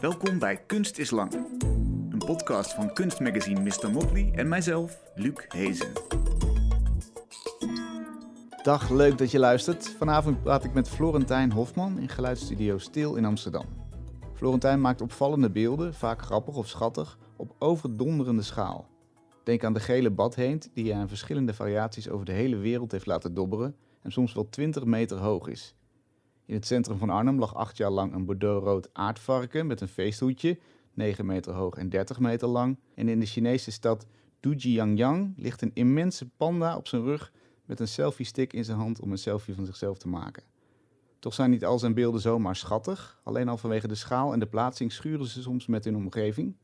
Welkom bij Kunst is Lang. Een podcast van kunstmagazine Mr. Motley en mijzelf, Luc Hezen. Dag, leuk dat je luistert. Vanavond praat ik met Florentijn Hofman in geluidsstudio Stil in Amsterdam. Florentijn maakt opvallende beelden, vaak grappig of schattig, op overdonderende schaal. Denk aan de gele badheend die hij in verschillende variaties over de hele wereld heeft laten dobberen en soms wel 20 meter hoog is. In het centrum van Arnhem lag acht jaar lang een bordeauxrood aardvarken met een feesthoedje, 9 meter hoog en 30 meter lang. En in de Chinese stad Dujiangyang ligt een immense panda op zijn rug met een selfie-stick in zijn hand om een selfie van zichzelf te maken. Toch zijn niet al zijn beelden zomaar schattig. Alleen al vanwege de schaal en de plaatsing schuren ze soms met hun omgeving.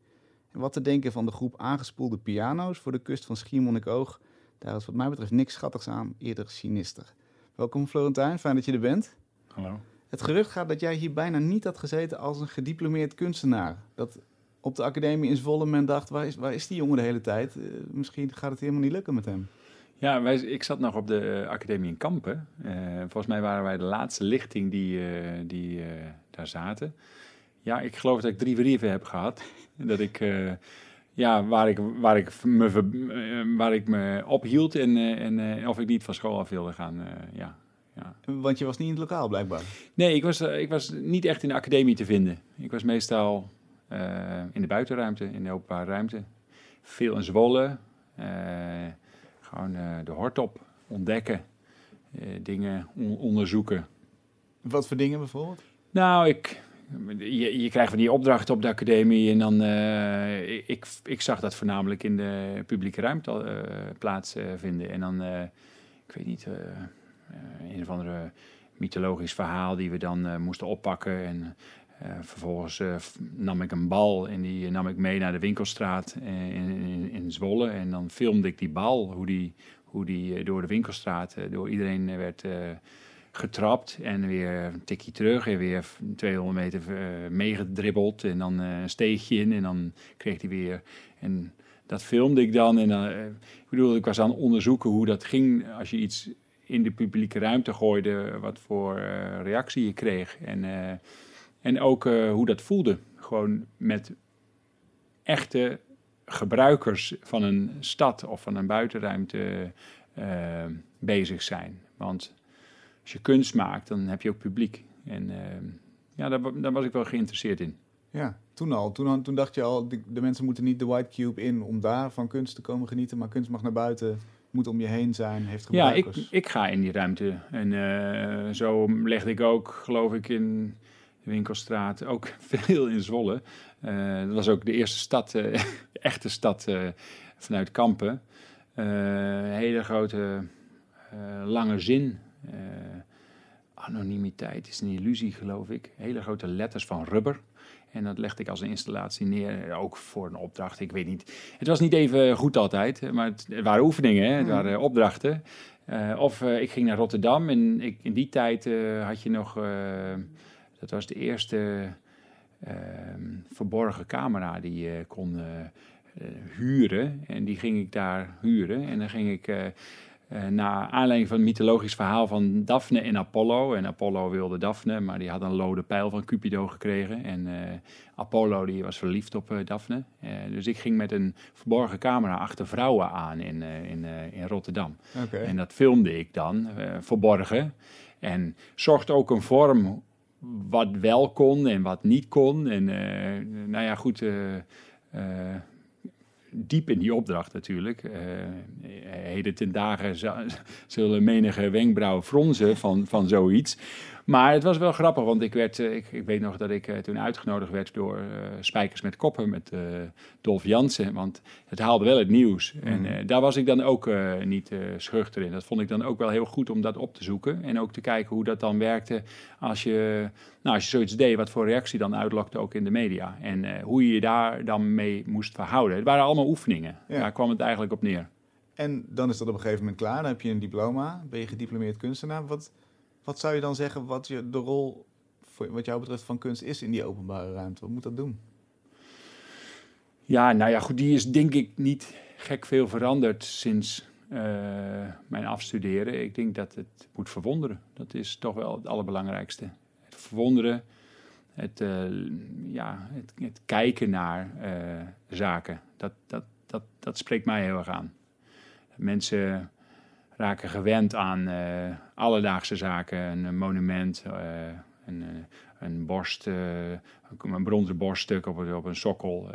En wat te denken van de groep aangespoelde piano's voor de kust van Schiermonnikoog, daar is wat mij betreft niks schattigs aan, eerder sinister. Welkom Florentijn, fijn dat je er bent. Hallo. Het gerucht gaat dat jij hier bijna niet had gezeten als een gediplomeerd kunstenaar. Dat op de academie in Zwolle men dacht, waar is, waar is die jongen de hele tijd? Eh, misschien gaat het helemaal niet lukken met hem. Ja, wij, ik zat nog op de eh, academie in Kampen. Eh, volgens mij waren wij de laatste lichting die, die daar zaten. Ja, ik geloof dat ik drie brieven heb gehad. dat ik, ja, waar ik, waar ik, me, waar ik me ophield en, en of ik niet van school af wilde gaan. ja. Ja. Want je was niet in het lokaal blijkbaar. Nee, ik was, eh, ik was niet echt in de academie te vinden. Ik was meestal eh, in de buitenruimte, in de openbare ruimte. Veel in Zwolle. eh, gewoon de hort op, ontdekken, dingen on- onderzoeken. Wat voor dingen bijvoorbeeld? Nou, ik, je, je krijgt van die opdrachten op de academie en dan, eh, ik, ik zag dat voornamelijk in de publieke ruimte plaatsvinden. en dan, ik weet niet, een of andere mythologisch verhaal die we dan eh, moesten oppakken. En eh, vervolgens eh, nam ik een bal en die nam ik mee naar de winkelstraat eh, in, in, Zwolle. En dan filmde ik die bal, hoe die, hoe die eh, door de winkelstraat, eh, door iedereen eh, werd... eh, getrapt en weer een tikje terug en weer 200 meter eh, meegedribbeld en dan eh, een steegje in en dan kreeg hij weer. En dat filmde ik dan en eh, ik bedoel, ik was aan het onderzoeken hoe dat ging als je iets in de publieke ruimte gooide, wat voor eh, reactie je kreeg en, eh, en ook eh, hoe dat voelde. Gewoon met echte gebruikers van een stad of van een buitenruimte eh, bezig zijn. Want als je kunst maakt, dan heb je ook publiek. En eh, ja, daar, daar was ik wel geïnteresseerd in. Ja, toen al. Toen, toen dacht je al, de, de mensen moeten niet de White Cube in om daar van kunst te komen genieten, maar kunst mag naar buiten, moet om je heen zijn, heeft Ja, ik, gebruikers. ik ga in die ruimte. En eh, zo legde ik ook, geloof ik, in de winkelstraat, ook veel in Zwolle. Eh, dat was ook de eerste stad, eh, echte stad vanuit Kampen. Hele grote, lange zin. Anonimiteit is een illusie, geloof ik. Hele grote letters van rubber. En dat legde ik als een installatie neer, ook voor een opdracht. Ik weet niet. Het was niet even goed altijd, maar het, het waren oefeningen, het waren opdrachten. Eh, of eh, ik ging naar Rotterdam en ik, in die tijd eh, had je nog, eh, dat was de eerste ehm, verborgen camera die je kon eh, eh, huren. En die ging ik daar huren. En dan ging ik, eh naar aanleiding van het mythologisch verhaal van Daphne en Apollo. En Apollo wilde Daphne, maar die had een lode pijl van Cupido gekregen. En eh, Apollo die was verliefd op eh, Daphne. Dus ik ging met een verborgen camera achter vrouwen aan in, in, in Rotterdam. En dat filmde ik dan, verborgen. En zocht ook een vorm wat wel kon en wat niet kon. En nou ja, goed, diep in die opdracht natuurlijk. Eh heden ten dagen zullen menige wenkbrauwen fronzen van, van zoiets. Maar het was wel grappig, want ik, werd, eh, ik, ik weet nog dat ik eh, toen uitgenodigd werd door eh, Spijkers met Koppen, met Dolf Jansen. Want het haalde wel het nieuws. En eh, daar was ik dan ook niet schuchter in. Dat vond ik dan ook wel heel goed om dat op te zoeken. En ook te kijken hoe dat dan werkte als je, nou, als je zoiets deed, wat voor reactie dan uitlokte ook in de media. En hoe je je daar dan mee moest verhouden. Het waren allemaal oefeningen. Ja. Daar kwam het eigenlijk op neer. En dan is dat op een gegeven moment klaar. Dan heb je een diploma, ben je gediplomeerd kunstenaar. Wat, wat zou je dan zeggen wat je, de rol, voor, wat jou betreft, van kunst is in die openbare ruimte? Wat moet dat doen? Ja, nou ja, goed, die is denk ik niet gek veel veranderd sinds eh, mijn afstuderen. Ik denk dat het moet verwonderen. Dat is toch wel het allerbelangrijkste. Het verwonderen, het, eh, ja, het, het, kijken naar uh, zaken. Dat, dat, dat, dat spreekt mij heel erg aan. Mensen raken gewend aan uh, alledaagse zaken, een monument, een, een borst, een bronzen borststuk op, op een sokkel,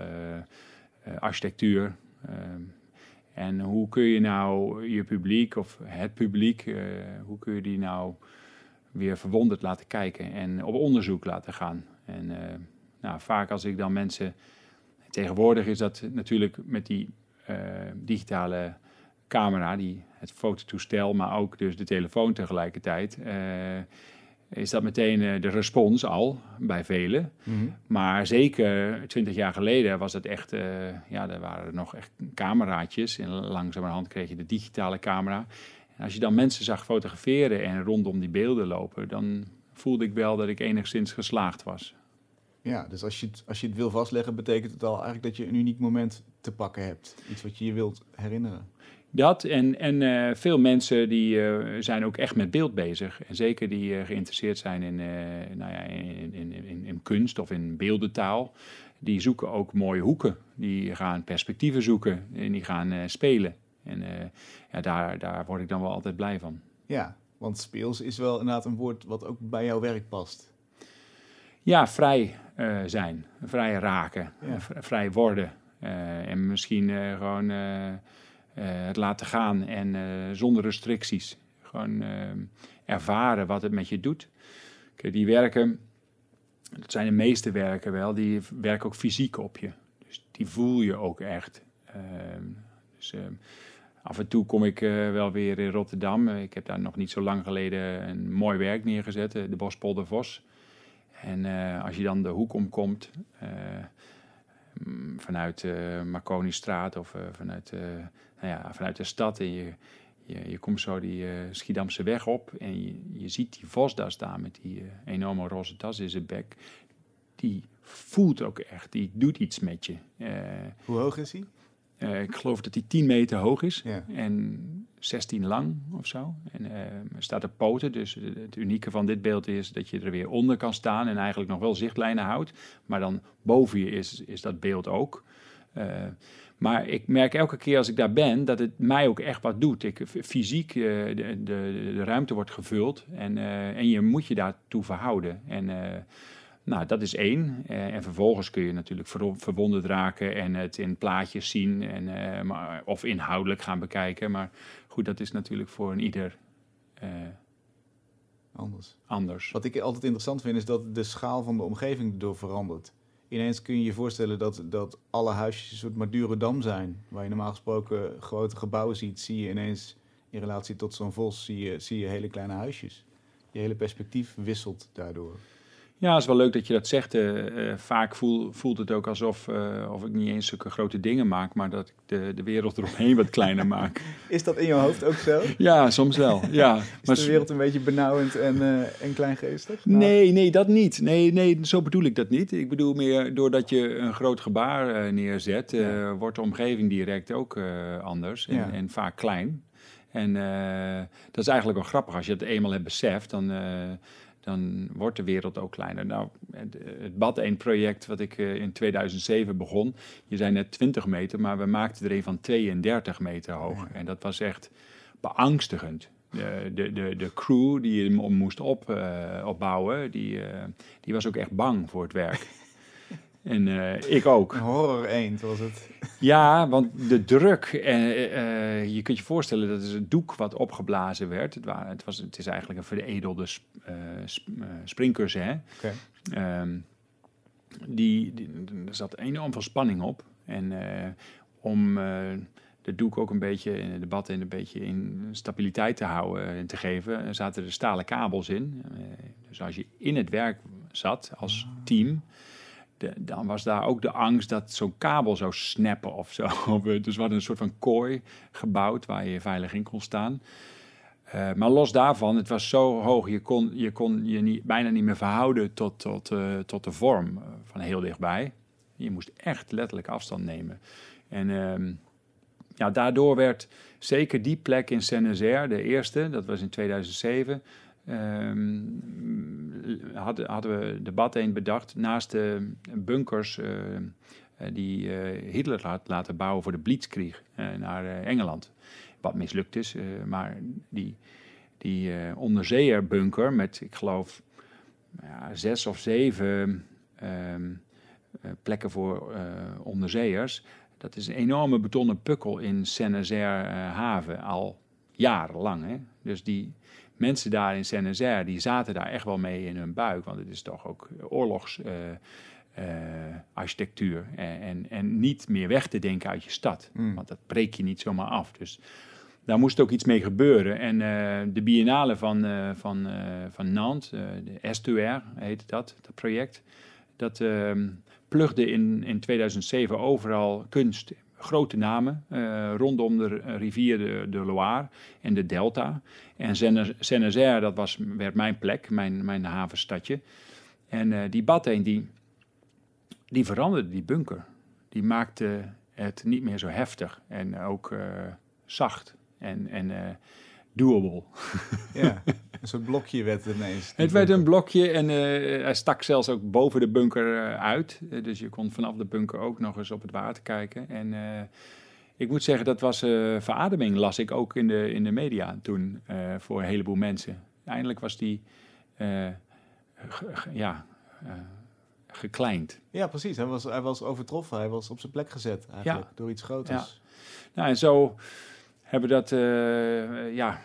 architectuur. en hoe kun je nou je publiek of het publiek, hoe kun je die nou weer verwonderd laten kijken en op onderzoek laten gaan. En nou, vaak als ik dan mensen. Tegenwoordig is dat natuurlijk met die digitale camera, die, het fototoestel, maar ook dus de telefoon tegelijkertijd. Uh, is dat meteen de respons al bij velen. Mm -hmm. Maar zeker twintig jaar geleden was het echt, ja, er waren nog echt cameraatjes. En langzamerhand kreeg je de digitale camera. En als je dan mensen zag fotograferen en rondom die beelden lopen, dan voelde ik wel dat ik enigszins geslaagd was. Ja, dus als je, het, als je het wil vastleggen, betekent het al eigenlijk dat je een uniek moment te pakken hebt. Iets wat je je wilt herinneren. Dat en, en uh, veel mensen die uh, zijn ook echt met beeld bezig. En zeker die uh, geïnteresseerd zijn in, nou ja, in, in, in, in, kunst of in beeldentaal. Die zoeken ook mooie hoeken. Die gaan perspectieven zoeken en die gaan spelen. En ja, daar, daar word ik dan wel altijd blij van. Ja, want speels is wel inderdaad een woord wat ook bij jouw werk past. Ja, vrij zijn, vrij raken, ja. vrij worden. En misschien gewoon het laten gaan en zonder restricties. Gewoon ervaren wat het met je doet. Kijk, die werken, dat zijn de meeste werken wel, die werken ook fysiek op je. Dus die voel je ook echt. dus Af en toe kom ik wel weer in Rotterdam. Ik heb daar nog niet zo lang geleden een mooi werk neergezet, de Bospolder Vos. En als je dan de hoek omkomt, vanuit uh, Marconi-straat of vanuit, nou ja, vanuit de stad, en je, je, je komt zo die Schiedamse weg op en je, je ziet die vos daar staan met die enorme roze tas in zijn bek. Die voelt ook echt, die doet iets met je. Hoe hoog is hij? Ik geloof dat hij 10 meter hoog is ja. en 16 lang of zo. En staat op poten, dus het unieke van dit beeld is dat je er weer onder kan staan en eigenlijk nog wel zichtlijnen houdt. Maar dan boven je is, is dat beeld ook. Uh, maar ik merk elke keer als ik daar ben dat het mij ook echt wat doet. Ik, fysiek, de, de, de ruimte wordt gevuld en, en je moet je daartoe verhouden. En nou, dat is één. En vervolgens kun je natuurlijk ver verwonderd raken en het in plaatjes zien en, maar, of inhoudelijk gaan bekijken. Maar goed, dat is natuurlijk voor een ieder uh, anders. anders. Wat ik altijd interessant vind is dat de schaal van de omgeving door verandert. Ineens kun je je voorstellen dat, dat alle huisjes een soort Madurodam zijn. Waar je normaal gesproken grote gebouwen ziet, zie je ineens in relatie tot zo'n vos zie je, zie je hele kleine huisjes. Je hele perspectief wisselt daardoor. Ja, het is wel leuk dat je dat zegt. Uh, uh, vaak voel, voelt het ook alsof uh, of ik niet eens zulke grote dingen maak, maar dat ik de, de wereld eromheen wat kleiner maak. Is dat in je hoofd ook zo? Ja, soms wel. Ja. is maar de wereld een beetje benauwend en, en kleingeestig? Nou. Nee, nee, dat niet. Nee, nee, zo bedoel ik dat niet. Ik bedoel meer doordat je een groot gebaar neerzet, ja. wordt de omgeving direct ook anders en, ja. en, vaak klein. En dat is eigenlijk wel grappig. Als je het eenmaal hebt beseft, dan dan wordt de wereld ook kleiner. Nou, het, het Bad 1 project wat ik uh, in 2007 begon, je zei net 20 meter, maar we maakten er een van 32 meter hoog. En dat was echt beangstigend. De, de, de, de crew die hem moest op, uh, opbouwen, die, uh, die was ook echt bang voor het werk. En uh, ik ook. Een horror eend was het. Ja, want de druk. Uh, uh, je kunt je voorstellen dat het een doek wat opgeblazen werd. Het, waren, het, was, het is eigenlijk een veredelde sp, sp, springkussen. Hè? Okay. Um, die, die, er zat enorm veel spanning op. En om de doek ook een beetje in het debat en een beetje in stabiliteit te houden en te geven, zaten er stalen kabels in. dus als je in het werk zat als team dan was daar ook de angst dat zo'n kabel zou snappen of zo. dus we hadden een soort van kooi gebouwd waar je veilig in kon staan. Uh, maar los daarvan, het was zo hoog, je kon je, kon je niet, bijna niet meer verhouden tot, tot, uh, tot de vorm van heel dichtbij. Je moest echt letterlijk afstand nemen. En uh, ja, daardoor werd zeker die plek in Saint-Nazaire, de eerste, dat was in 2007, ehm, hadden, hadden we de Badeen bedacht naast de bunkers eh, die eh, Hitler had laten bouwen voor de Blitzkrieg eh, naar Engeland. Wat mislukt is, maar die, die onderzeeërbunker met, ik geloof, ja, zes of zeven ehm, plekken voor onderzeeërs. Dat is een enorme betonnen pukkel in Saint-Nazaire haven al jarenlang. Hè? Dus die, mensen daar in Saint-Nazaire, die zaten daar echt wel mee in hun buik. Want het is toch ook oorlogsarchitectuur. Uh, uh, en, en niet meer weg te denken uit je stad. Mm. Want dat breek je niet zomaar af. Dus daar moest ook iets mee gebeuren. En uh, de Biennale van, van, van Nantes, de Estuaire heette dat, dat project. Dat ehm, plugde in, in 2007 overal kunst grote namen uh, rondom de rivier de, de, Loire en de Delta. En Saint-Nazaire, dat was, werd mijn plek, mijn, mijn havenstadje. En uh, die Bateen, die, die veranderde die bunker. Die maakte het niet meer zo heftig en ook uh, zacht en, en doable. Ja, een soort blokje werd het ineens. Het werd een blokje en uh, hij stak zelfs ook boven de bunker uh, uit. Uh, dus je kon vanaf de bunker ook nog eens op het water kijken. En ik moet zeggen, dat was verademing, las ik ook in de, in de media toen voor een heleboel mensen. Eindelijk was die, ja, gekleind. Ja, precies. Hij was, hij was overtroffen. Hij was op zijn plek gezet eigenlijk ja. door iets groters. Ja. Nou, en zo hebben dat uh, ja,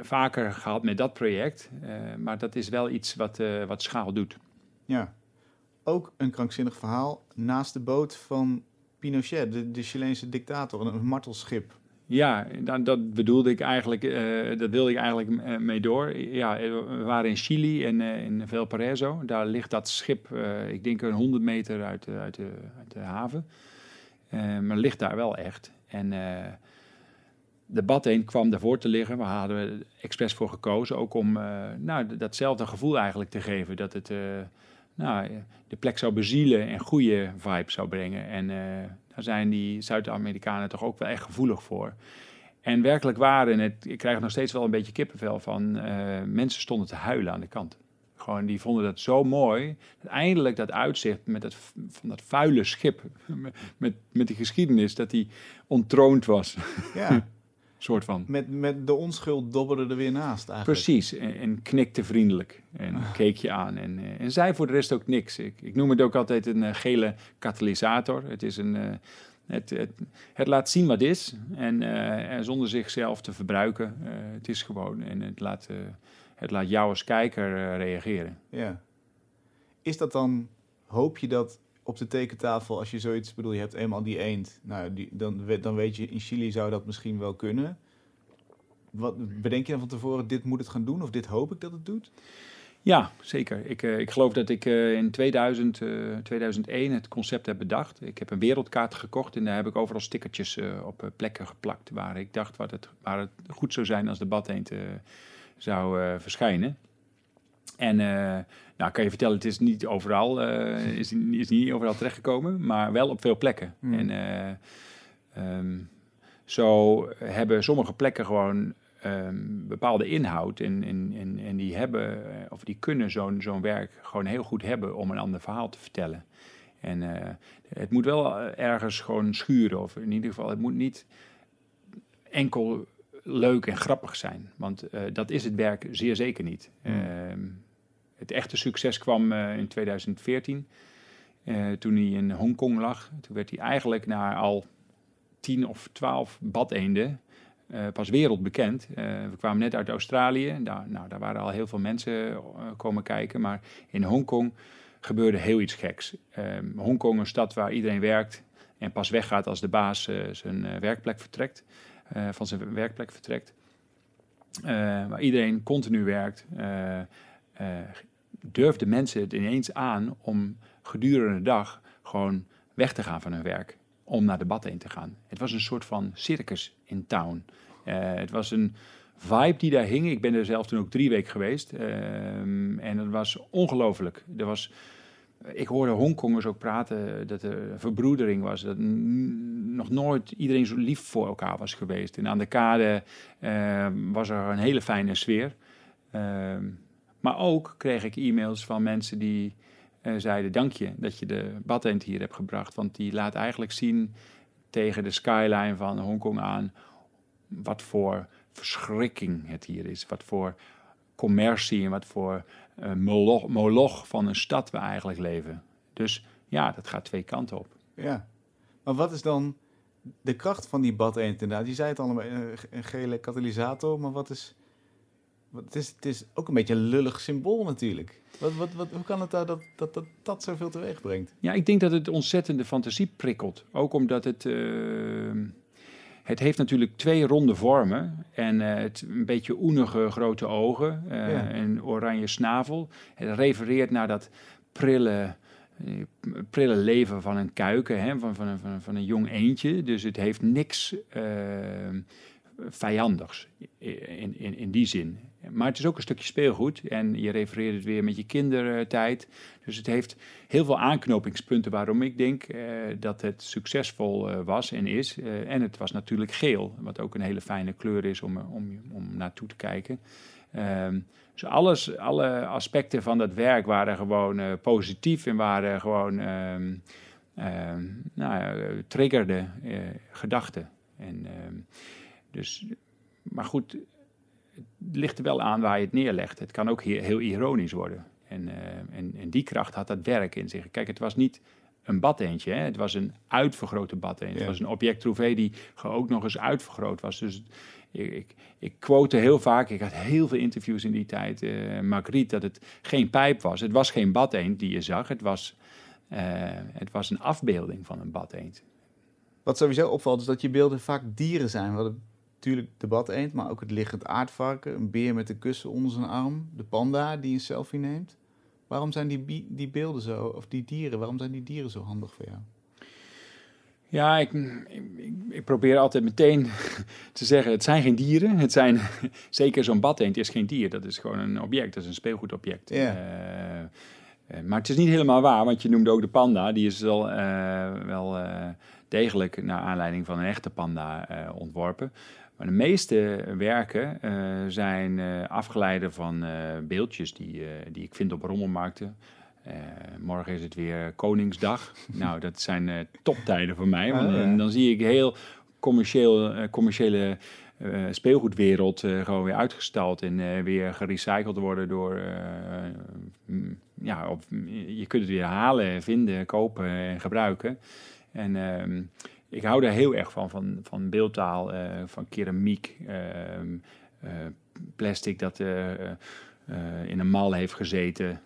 vaker gehad met dat project. Uh, maar dat is wel iets wat, uh, wat schaal doet. Ja, ook een krankzinnig verhaal. Naast de boot van Pinochet, de, de Chileense dictator, een martelschip. Ja, dat, dat bedoelde ik eigenlijk, dat wilde ik eigenlijk mee door. Ja, we waren in Chili en in Valparaiso. Daar ligt dat schip, ik denk een 100 meter uit, uit, de, uit de haven. maar ligt daar wel echt. En de badeen kwam daarvoor te liggen. We hadden er expres voor gekozen, ook om uh, nou, datzelfde gevoel eigenlijk te geven. Dat het uh, nou, de plek zou bezielen en goede vibe zou brengen. En uh, daar zijn die Zuid-Amerikanen toch ook wel echt gevoelig voor. En werkelijk waren het, ik krijg nog steeds wel een beetje kippenvel van, mensen stonden te huilen aan de kant. Gewoon, die vonden dat zo mooi. Dat eindelijk dat uitzicht met dat, van dat vuile schip, met, met, met die geschiedenis, dat die ontroond was. Ja. soort van. Met, met de onschuld dobberde er weer naast eigenlijk. Precies, en, en knikte vriendelijk en ah. keek je aan. En, uh, en zei voor de rest ook niks. Ik, ik noem het ook altijd een uh, gele katalysator. Het is een... Uh, het, het, het, laat zien wat is en, en zonder zichzelf te verbruiken. het is gewoon en het laat, het laat jou als kijker reageren. Ja. Is dat dan, hoop je dat op de tekentafel, als je zoiets bedoel, je hebt eenmaal die eend, nou, die, dan, dan weet je, in Chili zou dat misschien wel kunnen. Wat, bedenk je dan van tevoren, dit moet het gaan doen of dit hoop ik dat het doet? Ja, zeker. Ik, uh, ik geloof dat ik uh, in 2000, uh, 2001 het concept heb bedacht. Ik heb een wereldkaart gekocht en daar heb ik overal stickertjes eh, op plekken geplakt waar ik dacht wat het, waar het goed zou zijn als de badeend zou verschijnen. En uh, nou, kan je vertellen, het is niet overal, uh, is, is niet overal terechtgekomen, maar wel op veel plekken. Hmm. En uh, um, zo hebben sommige plekken gewoon um, bepaalde inhoud en, en, en, en, die hebben, of die kunnen zo'n zo'n werk gewoon heel goed hebben om een ander verhaal te vertellen. En het moet wel ergens gewoon schuren, of in ieder geval, het moet niet enkel leuk en grappig zijn. Want uh, dat is het werk zeer zeker niet. Mm. Uh, het echte succes kwam uh, in 2014, toen hij in Hongkong lag. Toen werd hij eigenlijk na al tien of twaalf badeenden pas wereldbekend. we kwamen net uit Australië, daar, nou, daar waren al heel veel mensen komen kijken. Maar in Hongkong gebeurde heel iets geks. Ehm, Hongkong, een stad waar iedereen werkt en pas weggaat als de baas zijn werkplek vertrekt. Eh, van zijn werkplek vertrekt. Uh, waar iedereen continu werkt, uh, durfden mensen het ineens aan om gedurende de dag gewoon weg te gaan van hun werk. Om naar de bad te gaan. Het was een soort van circus in town. het was een vibe die daar hing. Ik ben er zelf toen ook drie weken geweest. Ehm, en het was ongelooflijk. Was ik hoorde Hongkongers ook praten dat er verbroedering was. Dat nog nooit iedereen zo lief voor elkaar was geweest. En aan de kade uh, was er een hele fijne sfeer. Ehm, maar ook kreeg ik e-mails van mensen die uh, zeiden: Dank je dat je de badeend hier hebt gebracht. Want die laat eigenlijk zien tegen de skyline van Hongkong aan wat voor verschrikking het hier is. Wat voor commercie en wat voor uh, moloch, moloch van een stad we eigenlijk leven. Dus ja, dat gaat twee kanten op. Ja, maar wat is dan de kracht van die bad eend inderdaad? Je zei het al, een gele katalysator, maar wat is... Het is, het is ook een beetje een lullig symbool natuurlijk. Wat, wat, wat, hoe kan het daar dat dat, dat dat zoveel teweeg brengt? Ja, ik denk dat het ontzettende fantasie prikkelt. Ook omdat het... Uh, het heeft natuurlijk twee ronde vormen en uh, het een beetje oenige grote ogen uh, ja. en oranje snavel. Het refereert naar dat prille, prille leven van een kuiken, hè, van, van, van, van een jong eendje. Dus het heeft niks vijandigs in, in, in die zin. Maar het is ook een stukje speelgoed en je refereert het weer met je kindertijd. Dus het heeft heel veel aanknopingspunten waarom ik denk uh, dat het succesvol uh, was en is. Uh, en het was natuurlijk geel, wat ook een hele fijne kleur is om, om, om naartoe te kijken. Dus alles, alle aspecten van dat werk waren gewoon positief en waren gewoon um, nou, triggerde gedachten. En, dus, maar goed, het ligt er wel aan waar je het neerlegt. Het kan ook heel, heel ironisch worden. En, uh, en, en, die kracht had dat werk in zich. Kijk, het was niet een badeentje, hè? het was een uitvergrote badeentje. Ja. Het was een object trouvé die ook nog eens uitvergroot was. Dus ik, ik, ik quote heel vaak, ik had heel veel interviews in die tijd, uh, Margriet, dat het geen pijp was. Het was geen badeend die je zag, het was, uh, het was een afbeelding van een badeend. Wat sowieso opvalt is dat je beelden vaak dieren zijn. Hadden natuurlijk de badeend, maar ook het liggend aardvarken, een beer met een kussen onder zijn arm, de panda die een selfie neemt. Waarom zijn die, die beelden zo, of die dieren, waarom zijn die dieren zo handig voor jou? Ja, ik, ik, ik, probeer altijd meteen te zeggen, het zijn geen dieren. Het zijn, zeker zo'n badeend is geen dier, dat is gewoon een object, dat is een speelgoedobject. Ja. Uh, maar het is niet helemaal waar, want je noemde ook de panda. Die is wel, uh, wel uh, degelijk naar aanleiding van een echte panda ontworpen. Maar de meeste werken uh, zijn uh, afgeleide van uh, beeldjes die, die ik vind op rommelmarkten. morgen is het weer Koningsdag. nou, dat zijn toptijden voor mij. Want oh, ja. dan zie ik heel commercieel, commerciële speelgoedwereld gewoon weer uitgestald en weer gerecycled worden door. ja, op, je kunt het weer halen, vinden, kopen en gebruiken. En ehm, ik hou daar heel erg van, van, van beeldtaal, uh, van keramiek, uh, uh, plastic dat uh, in een mal heeft gezeten.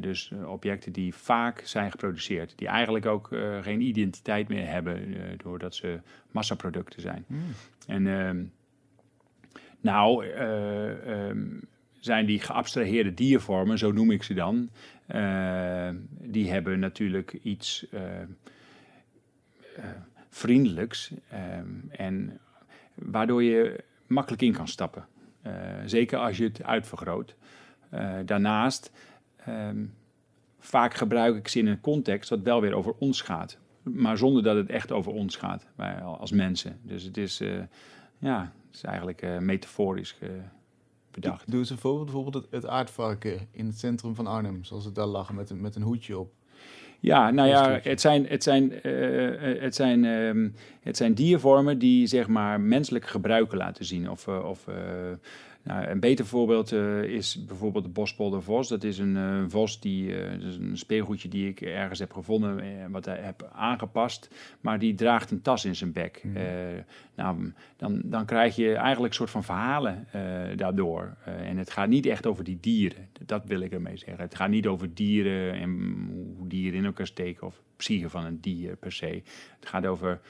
dus objecten die vaak zijn geproduceerd, die eigenlijk ook geen identiteit meer hebben doordat ze massaproducten zijn. Mm. En ehm, nou um, zijn die geabstraheerde diervormen, zo noem ik ze dan, die hebben natuurlijk iets vriendelijks um, en waardoor je makkelijk in kan stappen. Uh, zeker als je het uitvergroot. Uh, daarnaast, um, vaak gebruik ik ze in een context wat wel weer over ons gaat. Maar zonder dat het echt over ons gaat, wij als mensen. Dus het is, uh, ja, het is eigenlijk metaforisch bedacht. Doe eens een voorbeeld, bijvoorbeeld het, het aardvarken in het centrum van Arnhem, zoals het daar lag met een, met een hoedje op. Ja, nou ja, het zijn, het zijn, uh, het zijn, uh, het zijn diervormen die zeg maar menselijk gebruiken laten zien. Of, uh, of nou, een beter voorbeeld uh, is bijvoorbeeld de bospolder vos. Dat is een uh, vos, die, uh, is een speelgoedje die ik ergens heb gevonden, wat ik heb aangepast. Maar die draagt een tas in zijn bek. Mm. nou, dan, dan krijg je eigenlijk een soort van verhalen daardoor. en het gaat niet echt over die dieren. Dat wil ik ermee zeggen. Het gaat niet over dieren en hoe dieren in elkaar steken of psyche van een dier per se. Het gaat over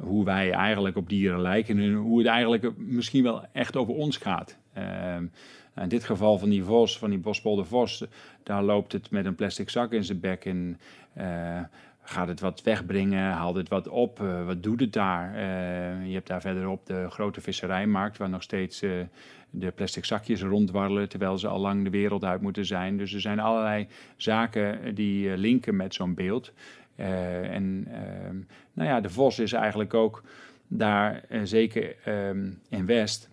hoe wij eigenlijk op dieren lijken en hoe het eigenlijk misschien wel echt over ons gaat. Uh, in dit geval van die vos, van die bospolder vos, daar loopt het met een plastic zak in zijn bek en uh, gaat het wat wegbrengen, haalt het wat op, uh, wat doet het daar? Uh, je hebt daar verderop de grote visserijmarkt waar nog steeds de plastic zakjes rondwarrelen terwijl ze al lang de wereld uit moeten zijn. Dus er zijn allerlei zaken die linken met zo'n beeld. en ehm, nou ja, de vos is eigenlijk ook daar, zeker ehm, in West,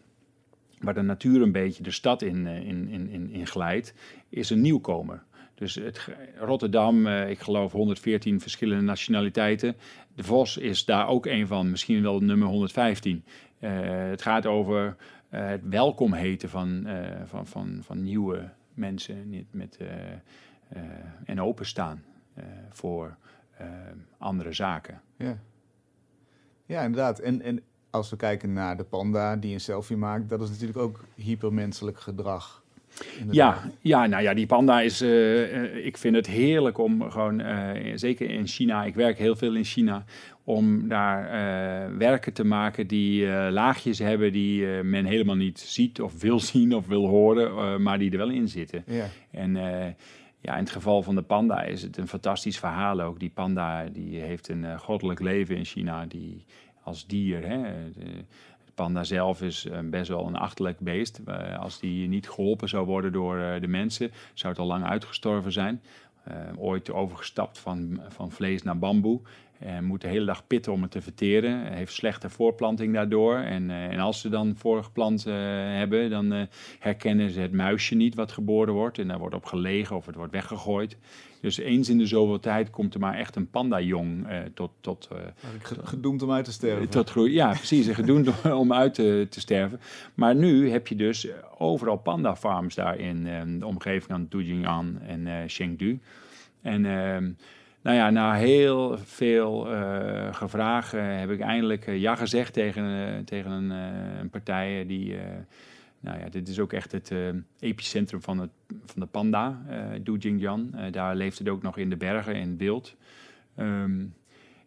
waar de natuur een beetje de stad in, eh, in, in, in, in glijdt, is een nieuwkomer. Dus het, Rotterdam, eh, ik geloof 114 verschillende nationaliteiten. De Vos is daar ook een van, misschien wel nummer 115. Eh, het gaat over het welkom heten van, van, van, van nieuwe mensen niet met, en openstaan voor andere zaken. Ja, ja inderdaad. En, en als we kijken naar de panda die een selfie maakt, dat is natuurlijk ook hypermenselijk gedrag. Inderdaad. Ja, ja, nou ja, die panda is. eh, eh, ik vind het heerlijk om gewoon, eh, zeker in China, ik werk heel veel in China, om daar werken te maken die laagjes hebben die men helemaal niet ziet of wil zien of wil horen, maar die er wel in zitten. Ja. En ja, in het geval van de panda is het een fantastisch verhaal ook. Die panda die heeft een goddelijk leven in China, die als dier. Hè, de, panda zelf is eh, best wel een achterlijk beest. Eh, als die niet geholpen zou worden door eh, de mensen, zou het al lang uitgestorven zijn. Ooit overgestapt van, van vlees naar bamboe. En moet de hele dag pitten om het te verteren. Heeft slechte voorplanting daardoor. En, eh, en als ze dan voorgeplant eh, hebben, dan eh, herkennen ze het muisje niet wat geboren wordt. En daar wordt op gelegen of het wordt weggegooid. Dus eens in de zoveel tijd komt er maar echt een pandajong eh, tot, tot, gedoemd om uit te sterven. tot groei. Ja, precies. Gedoemd om- uit te, te sterven. Maar nu heb je dus overal panda farms daar in de omgeving van Dujing'an en Chengdu. En ehm, nou ja, na heel veel eh, heb ik eindelijk eh, ja gezegd tegen, eh, tegen een, een partij die... nou ja, dit is ook echt het epicentrum van, het, van de panda, Dujing'an. Eh, daar leeft het ook nog in de bergen, in het wild. Ehm,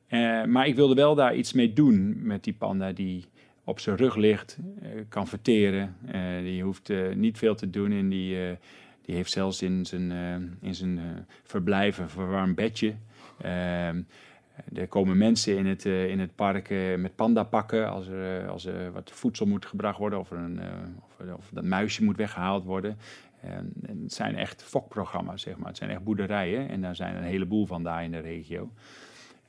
eh, maar ik wilde wel daar iets mee doen met die panda die op zijn rug ligt, kan verteren. Die hoeft niet veel te doen en die, die heeft zelfs in zijn, eh, in zijn eh, verblijf een verwarmd bedje. Ehm, er komen mensen in het, eh, in het park eh, met pandapakken als er, als er wat voedsel moet gebracht worden of, een, of, of dat muisje moet weggehaald worden. En, en het zijn echt fokprogramma's, zeg maar. Het zijn echt boerderijen en daar zijn een heleboel van daar in de regio.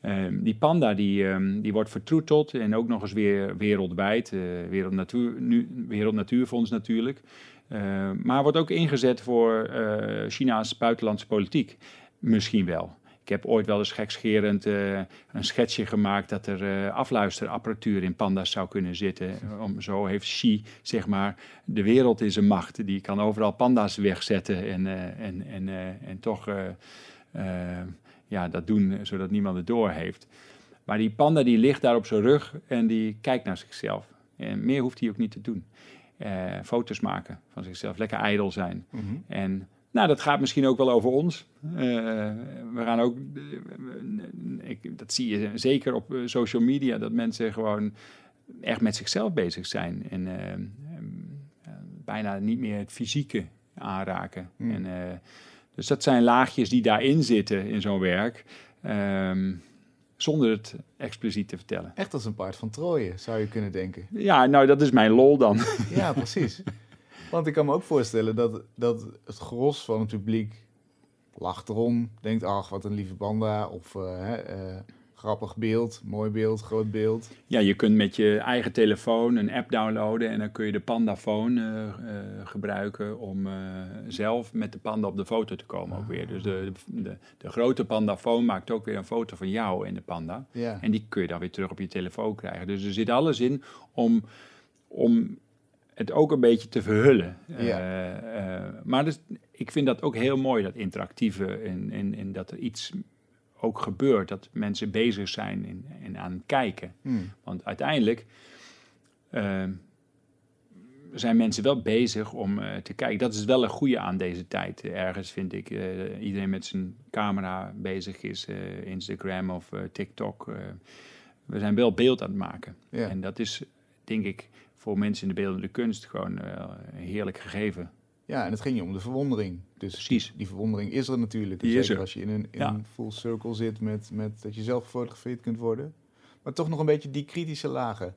Ehm, die panda die, ehm, die wordt vertroeteld en ook nog eens weer wereldwijd. Wereld, Wereld Natuurfonds natuurlijk. Ehm, maar wordt ook ingezet voor eh, China's buitenlandse politiek. Misschien wel. Ik heb ooit wel eens gekscherend eh, een schetsje gemaakt dat er eh, afluisterapparatuur in panda's zou kunnen zitten. Om, zo heeft Xi, zeg maar, de wereld in zijn macht. Die kan overal panda's wegzetten en, eh, en, en, eh, en toch eh, eh, ja, dat doen zodat niemand het door heeft. Maar die panda die ligt daar op zijn rug en die kijkt naar zichzelf. En meer hoeft hij ook niet te doen. Eh, foto's maken van zichzelf, lekker ijdel zijn. Mhm. En nou, dat gaat misschien ook wel over ons. Eh, we gaan ook, eh, ik, dat zie je zeker op social media, dat mensen gewoon echt met zichzelf bezig zijn. En bijna niet meer het fysieke aanraken. En, eh, dus dat zijn laagjes die daarin zitten in zo'n werk. ehm, zonder het expliciet te vertellen. Echt als een paard van Troje, zou je kunnen denken. Ja, nou, dat is mijn lol dan. Ja, precies. Want ik kan me ook voorstellen dat, dat het gros van het publiek lacht erom, denkt, ach, wat een lieve panda, of eh, eh, grappig beeld, mooi beeld, groot beeld. Ja, je kunt met je eigen telefoon een app downloaden en dan kun je de Pandafoon eh, eh, gebruiken om eh, zelf met de panda op de foto te komen ook weer. Dus de, de, de grote Pandafoon maakt ook weer een foto van jou en de panda. Ja, En die kun je dan weer terug op je telefoon krijgen. Dus er zit alles in om, om het ook een beetje te verhullen. Ja. Maar dus, ik vind dat ook heel mooi, dat interactieve. En, en, en dat er iets ook gebeurt. Dat mensen bezig zijn en, en aan het kijken. Hmm. Want uiteindelijk eh, zijn mensen wel bezig om eh, te kijken. Dat is wel een goede aan deze tijd. Ergens vind ik eh, iedereen met zijn camera bezig is, eh, Instagram of eh, TikTok. eh, we zijn wel beeld aan het maken. Ja. En dat is, denk ik, voor mensen in de beeldende kunst gewoon eh, een heerlijk gegeven. Ja, en het ging je om de verwondering. Dus Precies. die verwondering is er natuurlijk. Die Zeker is er. als je in een, in Ja. full circle zit met, met dat je zelf gefotografeerd kunt worden. Maar toch nog een beetje die kritische lagen.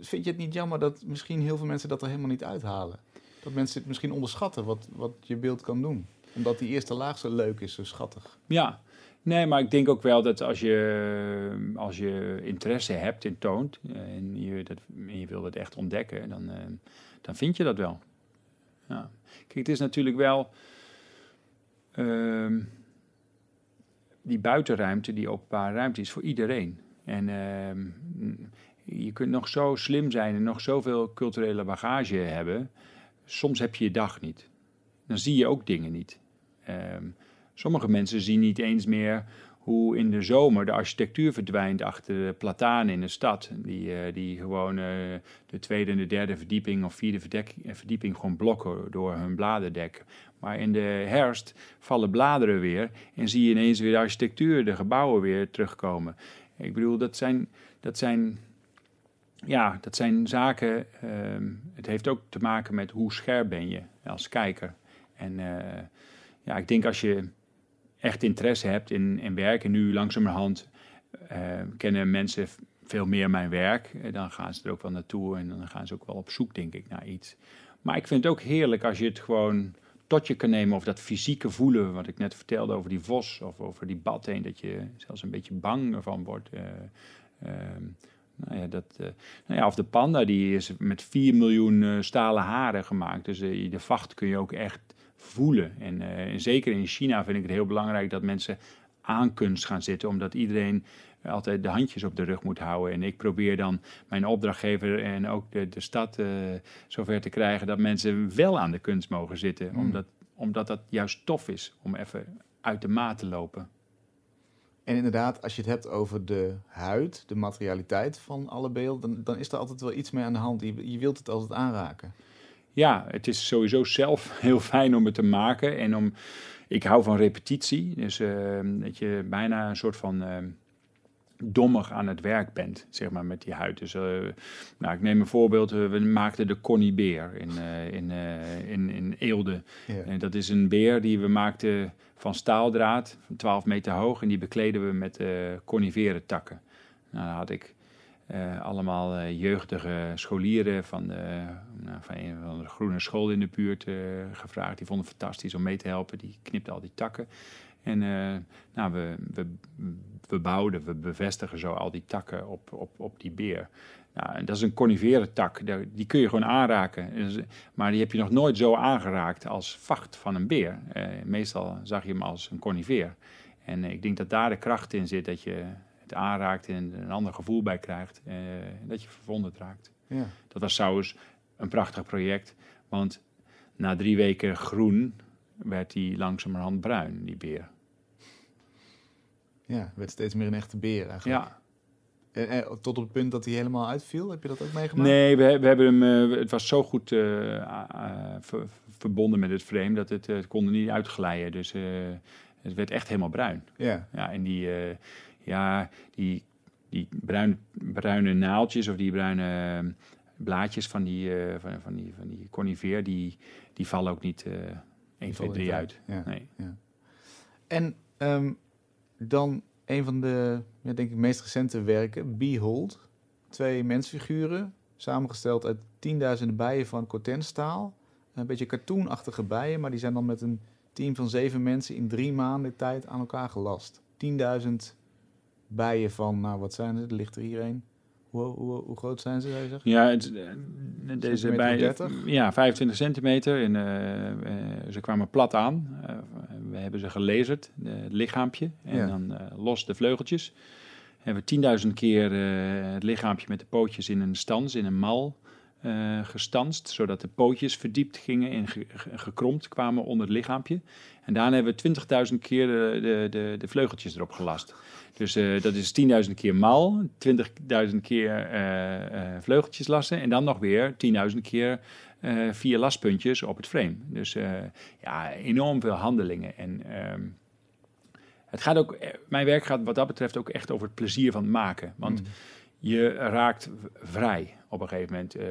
Vind je het niet jammer dat misschien heel veel mensen dat er helemaal niet uithalen? Dat mensen het misschien onderschatten wat, wat je beeld kan doen. Omdat die eerste laag zo leuk is, zo schattig. Ja, Nee, maar ik denk ook wel dat als je, als je interesse hebt en toont eh, en je, dat, en je wil het echt ontdekken, dan, eh, dan vind je dat wel. Ja. Kijk, het is natuurlijk wel ehm, die buitenruimte, die openbare ruimte is voor iedereen. En ehm, je kunt nog zo slim zijn en nog zoveel culturele bagage hebben. Soms heb je je dag niet. Dan zie je ook dingen niet. Ehm, sommige mensen zien niet eens meer hoe in de zomer de architectuur verdwijnt achter de platanen in de stad. Die, eh, die gewoon eh, de tweede en de derde verdieping of vierde eh, verdieping gewoon blokken door hun bladerdek. Maar in de herfst vallen bladeren weer en zie je ineens weer de architectuur, de gebouwen weer terugkomen. Ik bedoel, dat zijn, dat zijn, ja, dat zijn zaken. ehm, het heeft ook te maken met hoe scherp ben je als kijker. En ja, ik denk als je echt interesse hebt in, in werk en nu langzamerhand eh, kennen mensen veel meer mijn werk, eh, dan gaan ze er ook wel naartoe en dan gaan ze ook wel op zoek, denk ik, naar iets. Maar ik vind het ook heerlijk als je het gewoon tot je kan nemen of dat fysieke voelen, wat ik net vertelde over die vos of over die bad heen, dat je zelfs een beetje bang ervan wordt. eh, ehm, nou ja, dat, nou ja, of de panda, die is met 4 miljoen stalen haren gemaakt. Dus de vacht kun je ook echt voelen. En, eh, en zeker in China vind ik het heel belangrijk dat mensen aan kunst gaan zitten, omdat iedereen altijd de handjes op de rug moet houden. En ik probeer dan mijn opdrachtgever en ook de, de stad eh, zover te krijgen dat mensen wel aan de kunst mogen zitten, Mm. omdat, omdat dat juist tof is om even uit de maat te lopen. En inderdaad, als je het hebt over de huid, de materialiteit van alle beelden, dan, dan is er altijd wel iets mee aan de hand. Je, je wilt het altijd aanraken. Ja, het is sowieso zelf heel fijn om het te maken. En om, ik hou van repetitie. Dus eh, dat je bijna een soort van eh, dommig aan het werk bent, zeg maar, met die huid. Dus eh, nou, ik neem een voorbeeld. we maakten de Connie Beer in, in, in, in Eelde. Ja. En dat is een beer die we maakten van staaldraad, van 12 meter hoog. En die bekleden we met eh conifere takken. Nou, dan had ik allemaal eh, jeugdige scholieren van de, nou, van een groene school in de buurt eh, gevraagd. Die vonden het fantastisch om mee te helpen. Die knipten al die takken. En eh, nou, we, we, we bouwden, we bevestigen zo al die takken op, op, op die beer. Nou, dat is een conifere tak, die kun je gewoon aanraken. Maar die heb je nog nooit zo aangeraakt als vacht van een beer. Eh, meestal zag je hem als een conifer. En eh, ik denk dat daar de kracht in zit, dat je het aanraakt en een ander gevoel bij krijgt. eh, en dat je verwonderd raakt. Ja. Dat was trouwens een prachtig project, want na drie weken groen werd hij langzamerhand bruin, die beer. ja, werd steeds meer een echte beer eigenlijk. Ja, En, en tot op het punt dat hij helemaal uitviel. Heb je dat ook meegemaakt? nee, we, we hebben hem, eh, het was zo goed eh, ver- verbonden met het frame dat het, het kon er niet uitglijden. Dus het werd echt helemaal bruin. Ja, Ja, en die, ja, die, die bruin, bruine naaltjes of die bruine eh, blaadjes van die, eh, van, van die, van die conifeer, die, die vallen ook niet eh 1, 2, vallen 3 niet uit. Ja. Nee. En ehm, dan een van de, ja, denk ik, meest recente werken, Behold. Twee mensfiguren, samengesteld uit tienduizenden bijen van cortenstaal. Een beetje cartoonachtige bijen, maar die zijn dan met een team van zeven mensen in drie maanden tijd aan elkaar gelast. 10.000 bijen van, nou wat zijn ze? Er ligt er hier een. Hoe, hoe, hoe groot zijn ze, zou je zeggen? Ja, het, eh, deze Centimeter bij 30? Ja, 25 centimeter. En eh, eh, ze kwamen plat aan. We hebben ze gelezerd, het lichaampje. En Ja. dan los de vleugeltjes. Hebben we 10.000 keer het lichaampje met de pootjes in een stans, in een mal eh, gestanst. Zodat de pootjes verdiept gingen en ge- ge- gekromd kwamen onder het lichaampje. En daarna hebben we 20.000 keer de, de, de, de vleugeltjes erop gelast. Dus eh, dat is 10.000 keer mal, 20.000 keer eh, vleugeltjes lassen en dan nog weer 10.000 keer vier lastpuntjes op het frame. Dus ja, enorm veel handelingen. En ehm, het gaat ook, mijn werk gaat wat dat betreft ook echt over het plezier van het maken. Want Mm. je raakt vrij op een gegeven moment. Eh,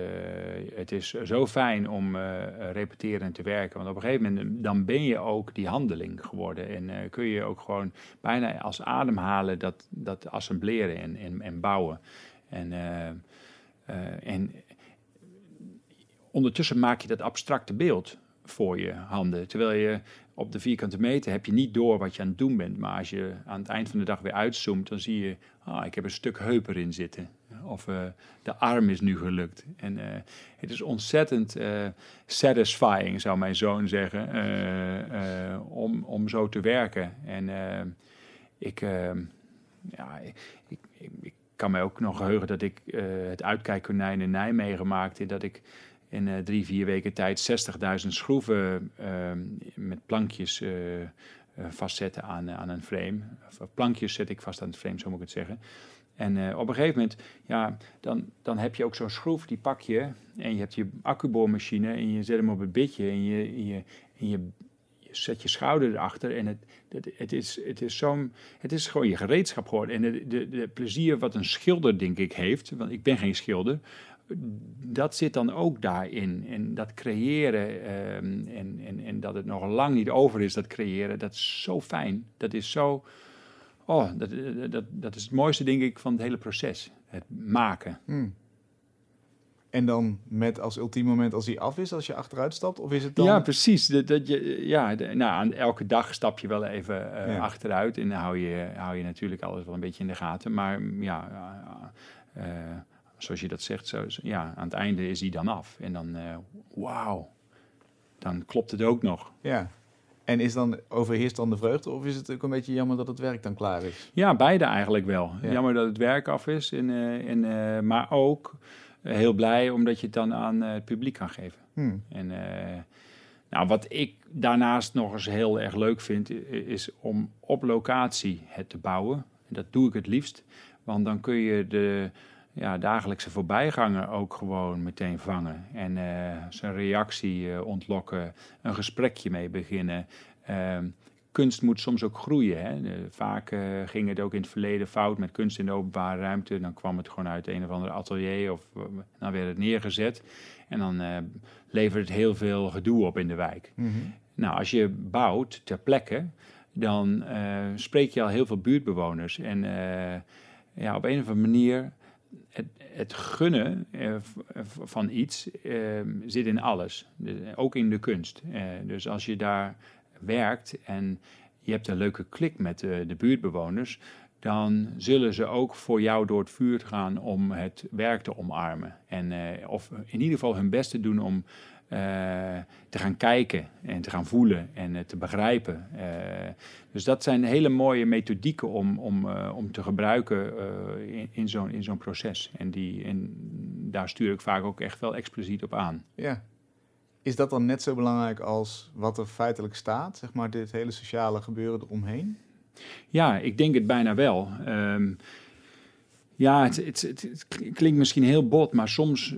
het is zo fijn om eh, repeteren te werken. Want op een gegeven moment dan ben je ook die handeling geworden. En eh, kun je ook gewoon bijna als ademhalen dat, dat assembleren en, en, en bouwen. En, en ondertussen maak je dat abstracte beeld voor je handen. Terwijl je op op de vierkante meter heb je niet door wat je aan het doen bent. Maar als je aan het eind van de dag weer uitzoomt, dan zie je, ah, ik heb een stuk heup erin zitten. Of uh, de arm is nu gelukt. En uh, het is ontzettend uh, satisfying, zou mijn zoon zeggen, om, om zo te werken. En ik, ja, ik, ik, kan me ook nog geheugen dat ik het uitkijkkonijn in Nijmegen maakte. Dat ik in drie, vier weken tijd 60.000 schroeven uh, met plankjes vastzetten aan, aan een frame. Of plankjes zet ik vast aan het frame, zo moet ik het zeggen. En op een gegeven moment, ja, dan, dan heb je ook zo'n schroef, die pak je en je hebt je accuboormachine en je zet hem op het bitje en je, je, en je, zet je schouder erachter en het, het, het is, het, is zo'n, het is gewoon je gereedschap geworden. En de, de, de plezier wat een schilder, denk ik, heeft, want ik ben geen schilder, dat zit dan ook daarin. En dat creëren ehm, en, en, en dat het nog lang niet over is, dat creëren, dat is zo fijn. Dat is zo. Oh, dat, dat, dat is het mooiste, denk ik, van het hele proces. Het maken. Hmm. En dan met als ultiem moment als hij af is, als je achteruit stapt? Of is het dan... Ja, precies. Dat, dat je, ja, nou, aan elke dag stap je wel even uh, achteruit. En dan hou je, hou je natuurlijk alles wel een beetje in de gaten. Maar ja, uh, zoals je dat zegt, zo, ja, aan het einde is hij dan af. En dan, wauw, dan klopt het ook nog. Ja. En is dan, overheerst dan de vreugde of is het ook een beetje jammer dat het werk dan klaar is? Ja, beide eigenlijk wel. Jammer dat het werk af is, en, en, uh, maar ook heel blij omdat je het dan aan het publiek kan geven. Hmm. En nou, wat ik daarnaast nog eens heel erg leuk vind, is om op locatie het te bouwen. En dat doe ik het liefst, want dan kun je de ja, dagelijkse voorbijganger ook gewoon meteen vangen. En uh, zijn reactie uh, ontlokken, een gesprekje mee beginnen. Uh, kunst moet soms ook groeien. Hè. vaak uh, ging het ook in het verleden fout met kunst in de openbare ruimte. Dan kwam het gewoon uit een of ander atelier of dan werd het neergezet. En dan levert het heel veel gedoe op in de wijk. Mm -hmm. Nou, als je bouwt ter plekke, dan spreek je al heel veel buurtbewoners. En ja, op een of andere manier het, gunnen eh, van iets eh, zit in alles, ook in de kunst. Eh, dus als je daar werkt en je hebt een leuke klik met de, de buurtbewoners, dan zullen ze ook voor jou door het vuur gaan om het werk te omarmen. En, of in ieder geval hun best te doen om te gaan kijken en te gaan voelen en uh, te begrijpen. Uh, dus dat zijn hele mooie methodieken om, om, om te gebruiken in, in zo'n in zo'n proces. En, die, en daar stuur ik vaak ook echt wel expliciet op aan. Ja. Is dat dan net zo belangrijk als wat er feitelijk staat, zeg maar, dit hele sociale gebeuren eromheen? Ja, ik denk het bijna wel. Um, ja, het, het, het, het, klinkt misschien heel bot, maar soms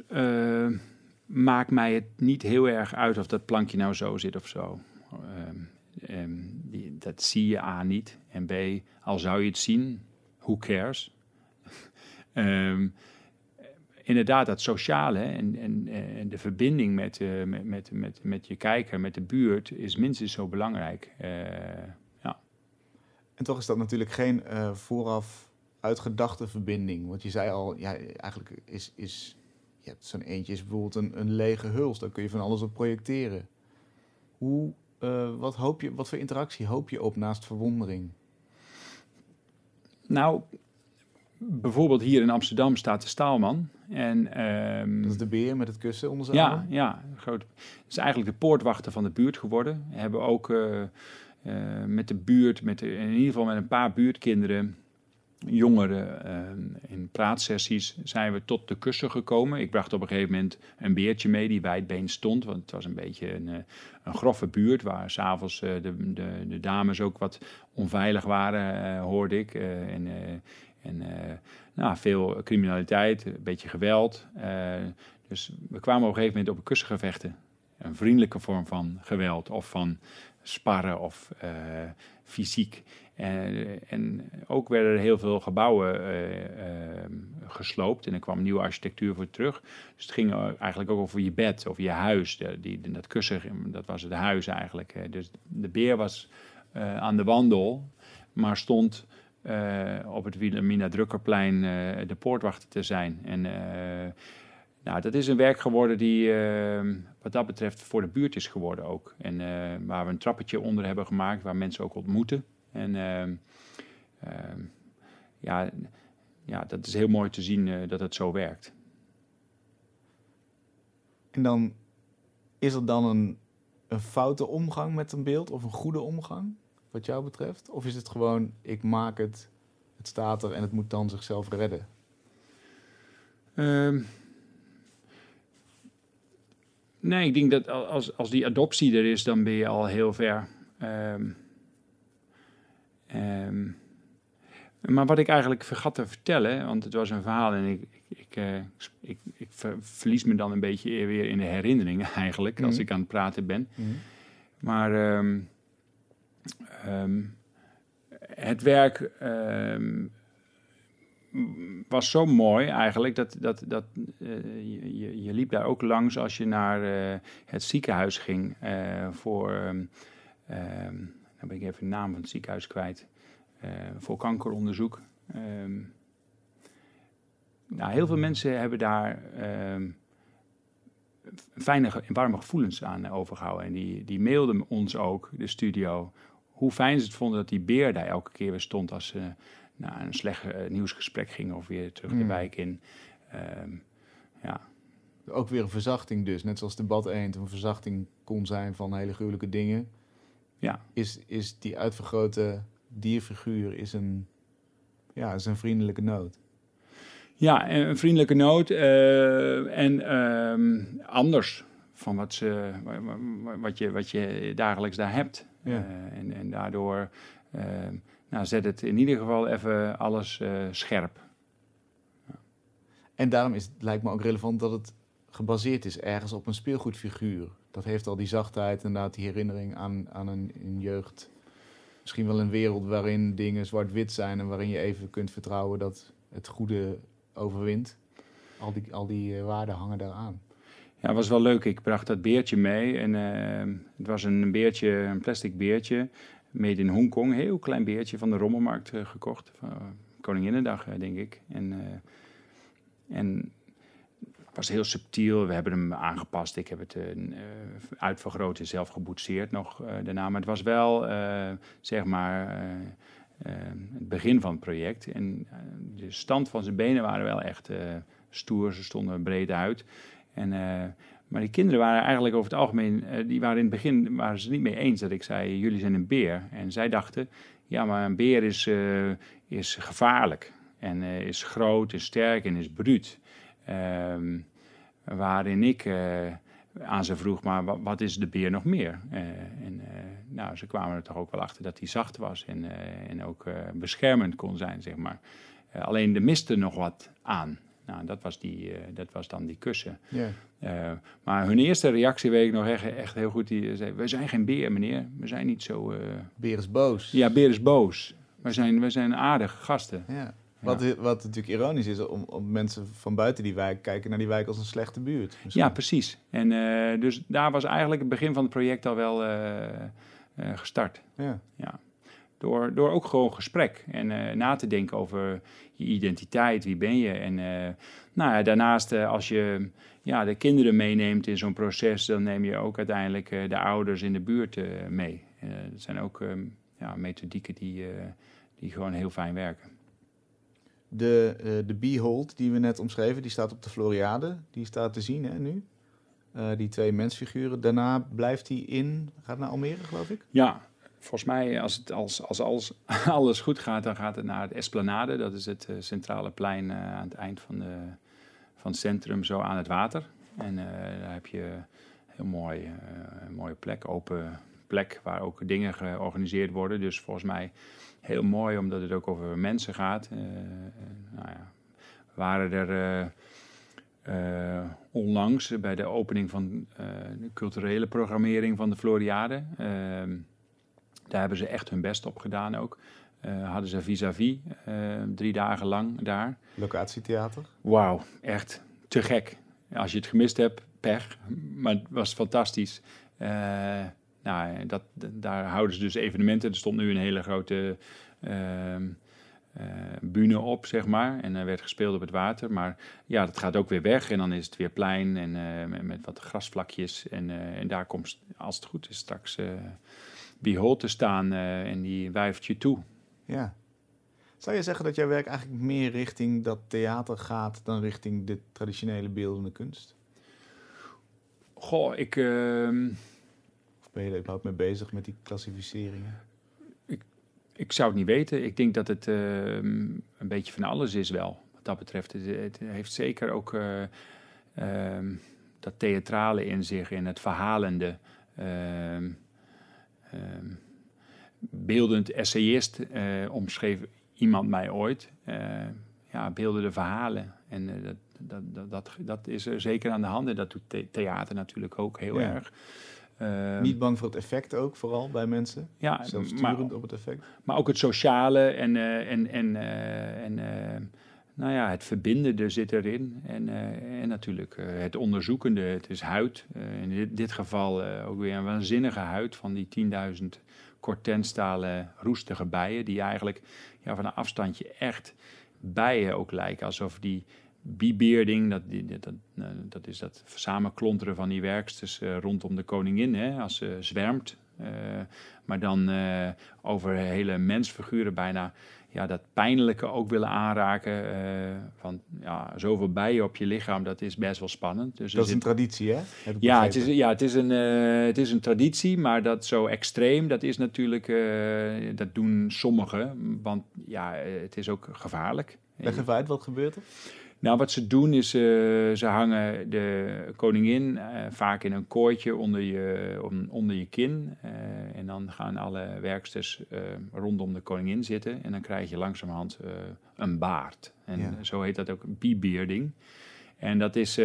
maakt mij het niet heel erg uit of dat plankje nou zo zit of zo. Um, um, die, dat zie je A niet. En B, al zou je het zien, who cares? um, inderdaad, dat sociale en, en, en de verbinding met, uh, met, met, met, met je kijker, met de buurt, is minstens zo belangrijk. Uh, ja. En toch is dat natuurlijk geen uh, vooraf uitgedachte verbinding. Want je zei al, ja, eigenlijk is, is je hebt zo'n eentje is bijvoorbeeld een, een lege huls. Daar kun je van alles op projecteren. Hoe, uh, wat, hoop je, wat voor interactie hoop je op naast verwondering? Nou, bijvoorbeeld hier in Amsterdam staat de Staalman. En, um, dat is de beer met het kussen onder zijn Ja, ja groot. Het is eigenlijk de poortwachter van de buurt geworden. We hebben ook uh, uh, met de buurt, met de, in ieder geval met een paar buurtkinderen jongeren uh, in praatsessies zijn we tot de kussen gekomen. Ik bracht op een gegeven moment een beertje mee die wijdbeen stond. Want het was een beetje een, uh, een grove buurt waar s'avonds uh, de, de, de, dames ook wat onveilig waren, hoorde ik. en en nou, veel criminaliteit, een beetje geweld. dus we kwamen op een gegeven moment op een kussengevechten. Een vriendelijke vorm van geweld of van sparren of fysiek. En, en, ook werden er heel veel gebouwen uh, uh, gesloopt en er kwam nieuwe architectuur voor terug. Dus het ging eigenlijk ook over je bed, over je huis. Die, dat kussen, dat was het huis eigenlijk. Dus de beer was aan de wandel, maar stond op het Wilhelmina Drukkerplein de poortwachter te zijn. En nou, dat is een werk geworden die wat dat betreft voor de buurt is geworden ook. En waar we een trappetje onder hebben gemaakt, waar mensen ook ontmoeten. En ehm, ehm, ja, ja, dat is heel mooi te zien dat het zo werkt. En dan is er dan een, een foute omgang met een beeld of een goede omgang, wat jou betreft? Of is het gewoon, ik maak het, het staat er en het moet dan zichzelf redden? Um, nee, ik denk dat als, als die adoptie er is, dan ben je al heel ver. Um, um, maar wat ik eigenlijk vergat te vertellen, want het was een verhaal en ik, ik, uh, ik, ik verlies me dan een beetje weer in de herinneringen eigenlijk, als mhm. ik aan het praten ben. Mhm. Maar um, um, het werk um, was zo mooi eigenlijk, dat, dat, dat uh, je, je liep daar ook langs als je naar uh, het ziekenhuis ging voor, dan ben ik even de naam van het ziekenhuis kwijt. Eh, voor kankeronderzoek. Ehm, nou, heel veel mensen hebben daar um, fijne en warme gevoelens aan overgehouden. En die, die mailden ons ook, de studio, hoe fijn ze het vonden dat die beer daar elke keer weer stond als ze naar een slecht uh, nieuwsgesprek gingen of weer terug de hmm. wijk in. Um, ja. Ook weer een verzachting dus, net zoals de bad eend een verzachting kon zijn van hele gruwelijke dingen. Ja. Is, is die uitvergrote dierfiguur is een, ja, is een vriendelijke noot. Ja, een vriendelijke noot uh, en uh, anders van wat, ze, wat, je, wat je dagelijks daar hebt. Ja. Uh, en, en daardoor ehm, nou, zet het in ieder geval even alles eh, scherp. Ja. En daarom is, het, lijkt me ook relevant dat het gebaseerd is ergens op een speelgoedfiguur. Dat heeft al die zachtheid, inderdaad, die herinnering aan, aan een, een jeugd misschien wel een wereld waarin dingen zwart-wit zijn en waarin je even kunt vertrouwen dat het goede overwint. Al die, al die uh, waarden hangen daaraan. Ja, het was wel leuk. Ik bracht dat beertje mee. En uh, het was een beertje, een plastic beertje, made in Hongkong. Heel klein beertje van de rommelmarkt uh, gekocht. Koninginnedag, denk ik. En, en was heel subtiel. We hebben hem aangepast. Ik heb het uh, uitvergroot en zelf geboetseerd nog uh, daarna. Maar het was wel, zeg maar, het begin van het project. En de stand van zijn benen waren wel echt stoer. Ze stonden breed uit. En, maar die kinderen waren eigenlijk over het algemeen, die waren in het begin waren ze niet mee eens dat ik zei, jullie zijn een beer. En zij dachten, ja, maar een beer is, is gevaarlijk. En is groot en sterk en is bruut. Um, waarin ik uh, aan ze vroeg, maar wat, is de beer nog meer? Uh, en uh, nou, ze kwamen er toch ook wel achter dat hij zacht was en, en ook beschermend kon zijn, zeg maar. alleen er miste nog wat aan. Nou, dat was, die, dat was dan die kussen. Yeah. maar hun eerste reactie weet ik nog echt, echt heel goed. Die zei, we zijn geen beer, meneer. We zijn niet zo... beer is boos. Ja, beer is boos. We zijn, we zijn aardige gasten. Ja. Wat, wat natuurlijk ironisch is, om, om mensen van buiten die wijk kijken naar die wijk als een slechte buurt. Ja, precies. En uh, dus daar was eigenlijk het begin van het project al wel uh, uh, gestart. Ja. ja. Door, door ook gewoon gesprek en na te denken over je identiteit, wie ben je. En nou ja, daarnaast, als je ja, de kinderen meeneemt in zo'n proces, dan neem je ook uiteindelijk de ouders in de buurt mee. dat zijn ook um, ja, methodieken die, die gewoon heel fijn werken. De, uh, de Behold die we net omschreven, die staat op de Floriade. Die staat te zien hè, nu. Uh, die twee mensfiguren. Daarna blijft hij in, gaat naar Almere geloof ik? Ja, volgens mij als, het, als, als alles, alles goed gaat, dan gaat het naar het Esplanade. Dat is het uh, centrale plein aan het eind van, de, van het centrum, zo aan het water. En daar heb je een heel mooi, mooie plek, open plek, waar ook dingen georganiseerd worden. Dus volgens mij heel mooi, omdat het ook over mensen gaat. Uh, nou ja, waren er uh, onlangs bij de opening van de culturele programmering van de Floriade. Ehm, daar hebben ze echt hun best op gedaan ook. hadden ze vis-à-vis drie dagen lang daar. Locatietheater? Wauw, echt te gek. Als je het gemist hebt, pech. Maar het was fantastisch. Nou, dat, daar houden ze dus evenementen. Er stond nu een hele grote ehm, uh, bühne op, zeg maar. En er werd gespeeld op het water. Maar ja, dat gaat ook weer weg. En dan is het weer plein en met, met, wat grasvlakjes. En, en daar komt, als het goed is, straks Behold te staan en die wuift je toe. Ja. Zou je zeggen dat jouw werk eigenlijk meer richting dat theater gaat dan richting de traditionele beeldende kunst? Goh, ik. Ben je er überhaupt mee bezig met die klassificeringen? Ik, ik zou het niet weten. Ik denk dat het uh, een beetje van alles is wel. Wat dat betreft. Het, het heeft zeker ook uh, uh, dat theatrale in zich en het verhalende. Ehm, beeldend essayist uh, omschreef iemand mij ooit. Uh, ja, beeldende verhalen. En dat, dat, dat, dat, dat, is er zeker aan de hand. En dat doet theater natuurlijk ook heel erg. Uh, Niet bang voor het effect ook, vooral bij mensen? Ja, Zelfsturend maar, op het effect? Maar ook het sociale en, en, en, en nou ja, het verbindende zit erin. En, en natuurlijk het onderzoekende, het is huid. in dit, dit geval ook weer een waanzinnige huid van die 10.000 kortenstalen roestige bijen, die eigenlijk ja, van een afstandje echt bijen ook lijken. Alsof die biebeerding, dat, dat, eh, dat is dat samenklonteren van die werksters uh, rondom de koningin, hè, als ze zwermt. Uh, maar dan uh, over hele mensfiguren bijna ja, dat pijnlijke ook willen aanraken. Uh, van ja, zoveel bijen op je lichaam, dat is best wel spannend. Dus dat is een traditie, hè? Ja het, is, ja het, is een, het is een traditie, maar dat zo extreem, dat is natuurlijk, dat doen sommigen. Want ja, het is ook gevaarlijk. Leg even uit, wat gebeurt er? Nou, wat ze doen is, uh, ze hangen de koningin uh, vaak in een kooitje onder je, onder je kin. Uh, en dan gaan alle werksters rondom de koningin zitten. En dan krijg je langzamerhand een baard. En ja. zo heet dat ook bearding. En dat, is,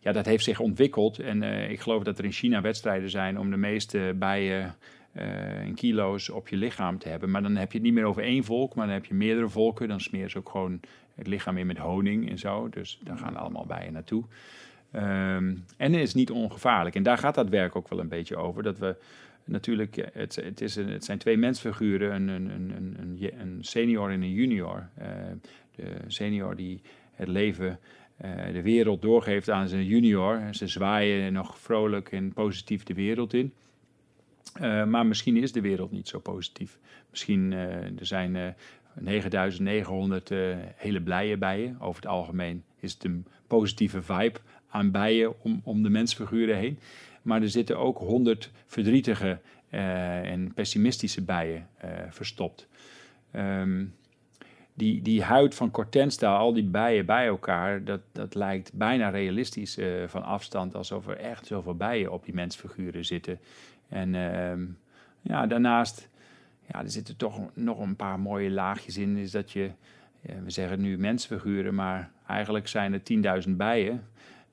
ja, dat heeft zich ontwikkeld. En ik geloof dat er in China wedstrijden zijn om de meeste bijen in kilo's op je lichaam te hebben. Maar dan heb je het niet meer over één volk, maar dan heb je meerdere volken. Dan smeer ze ook gewoon het lichaam in met honing en zo. Dus daar gaan allemaal bijen naartoe. Um, en is niet ongevaarlijk. En daar gaat dat werk ook wel een beetje over. Dat we natuurlijk, het, het, is het zijn twee mensfiguren, een, een, een, een, een senior en een junior. Uh, de senior die het leven, uh, de wereld doorgeeft aan zijn junior. Ze zwaaien nog vrolijk en positief de wereld in. Uh, maar misschien is de wereld niet zo positief. Misschien er zijn 9900 uh, hele blije bijen. Over het algemeen is het een positieve vibe aan bijen om, om de mensfiguren heen. Maar er zitten ook 100 verdrietige uh, en pessimistische bijen uh, verstopt. Um, die, die huid van Cortensta, al die bijen bij elkaar, dat, dat lijkt bijna realistisch van afstand, alsof er echt zoveel bijen op die mensfiguren zitten. En uh, ja, daarnaast ja, er zitten toch nog een paar mooie laagjes in. Is dat je, we zeggen nu mensfiguren, maar eigenlijk zijn er 10.000 bijen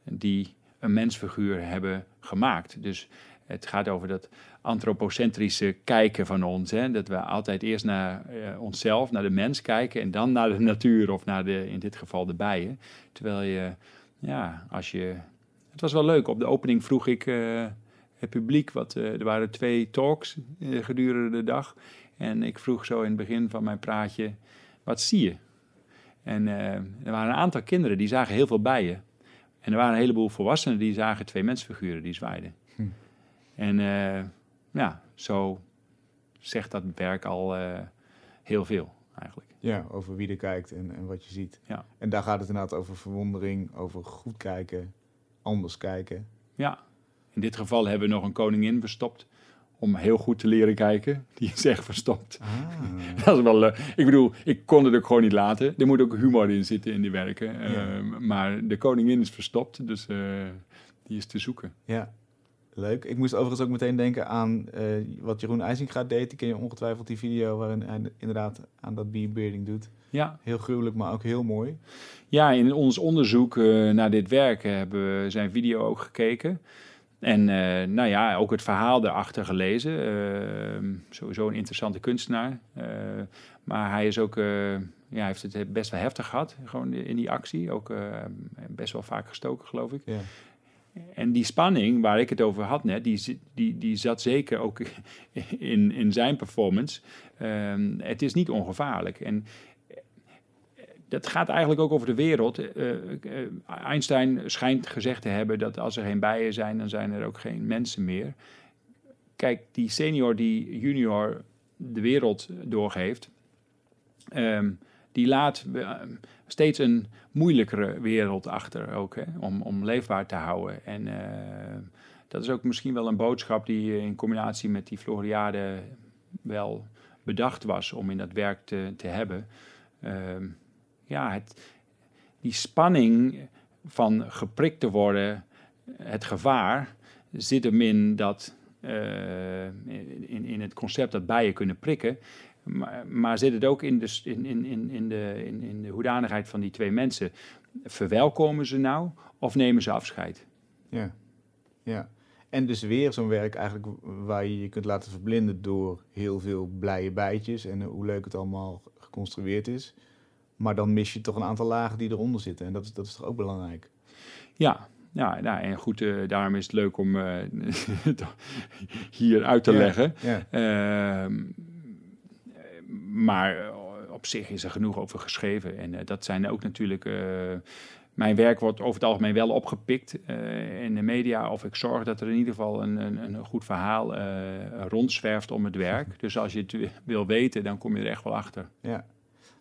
die een mensfiguur hebben gemaakt. Dus het gaat over dat antropocentrische kijken van ons. Hè? Dat we altijd eerst naar uh, onszelf, naar de mens kijken en dan naar de natuur of naar de, in dit geval de bijen. Terwijl je, ja, als je. Het was wel leuk. Op de opening vroeg ik. Uh, het publiek. Wat, uh, er waren twee talks gedurende de dag. En ik vroeg zo in het begin van mijn praatje, wat zie je? En uh, er waren een aantal kinderen die zagen heel veel bijen. En er waren een heleboel volwassenen die zagen twee mensfiguren die zwaaiden. Hm. En ja, zo zegt dat werk al heel veel eigenlijk. Ja, over wie er kijkt en, en wat je ziet. Ja. En daar gaat het inderdaad over verwondering, over goed kijken, anders kijken. Ja, in dit geval hebben we nog een koningin verstopt om heel goed te leren kijken. Die is echt verstopt. Ah. dat is wel leuk. Ik bedoel, ik kon het ook gewoon niet laten. Er moet ook humor in zitten in die werken. Ja. Uh, maar de koningin is verstopt, dus uh, die is te zoeken. Ja, leuk. Ik moest overigens ook meteen denken aan uh, wat Jeroen IJzinga deed. Die ken je ongetwijfeld die video waarin hij inderdaad aan dat bearding doet. Ja. Heel gruwelijk, maar ook heel mooi. Ja, in ons onderzoek naar dit werk hebben we zijn video ook gekeken. En uh, nou ja, ook het verhaal erachter gelezen. Uh, sowieso een interessante kunstenaar. Uh, maar hij is ook, ja, heeft het best wel heftig gehad, gewoon in die actie. Ook best wel vaak gestoken, geloof ik. Ja. En die spanning waar ik het over had net, die, die, die zat zeker ook in, in zijn performance. Ehm, het is niet ongevaarlijk. En dat gaat eigenlijk ook over de wereld. Uh, Einstein schijnt gezegd te hebben dat als er geen bijen zijn, dan zijn er ook geen mensen meer. Kijk, die senior die junior de wereld doorgeeft, um, die laat steeds een moeilijkere wereld achter ook, hè, om, om leefbaar te houden. En dat is ook misschien wel een boodschap die in combinatie met die Floriade wel bedacht was om in dat werk te, te hebben. Uh, ja, die spanning van geprikt te worden, het gevaar, zit hem in, dat, uh, in, in het concept dat bijen kunnen prikken. Maar, zit het ook in de, in, in, in, de, in de hoedanigheid van die twee mensen? Verwelkomen ze nou of nemen ze afscheid? Ja, ja. En dus weer zo'n werk eigenlijk waar je je kunt laten verblinden door heel veel blije bijtjes en hoe leuk het allemaal geconstrueerd is. Maar dan mis je toch een aantal lagen die eronder zitten. En dat is, dat is toch ook belangrijk? Ja, ja nou, en goed, uh, daarom is het leuk om uh, hier uit te leggen. Ja. Uh, maar eh, op zich is er genoeg over geschreven. En dat zijn ook natuurlijk mijn werk wordt over het algemeen wel opgepikt in de media. Of ik zorg dat er in ieder geval een, een, een goed verhaal rondzwerft om het werk. Dus als je het wil weten, dan kom je er echt wel achter. Ja.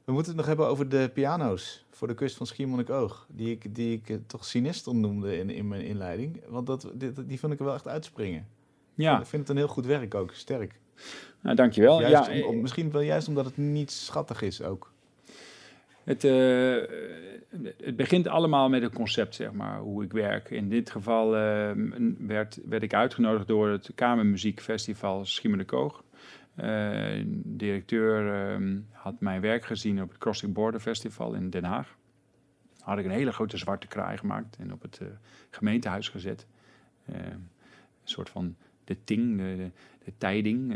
We moeten het nog hebben over de piano's voor de kust van Schiermonnikoog. Die ik, die ik eh, toch sinister noemde in, in mijn inleiding. Want dat, die, die vind ik er wel echt uitspringen. Ja. Ik vind het een heel goed werk ook, sterk. Nou, dankjewel. Juist ja, om, misschien wel juist omdat het niet schattig is ook. Het, uh, het begint allemaal met een concept, zeg maar, hoe ik werk. In dit geval uh, werd, werd ik uitgenodigd door het Kamermuziekfestival Schiermonnikoog. Uh, directeur uh, had mijn werk gezien op het Crossing Border Festival in Den Haag. Had ik een hele grote zwarte kraai gemaakt en op het uh, gemeentehuis gezet. een soort van de ting, de, de, tijding.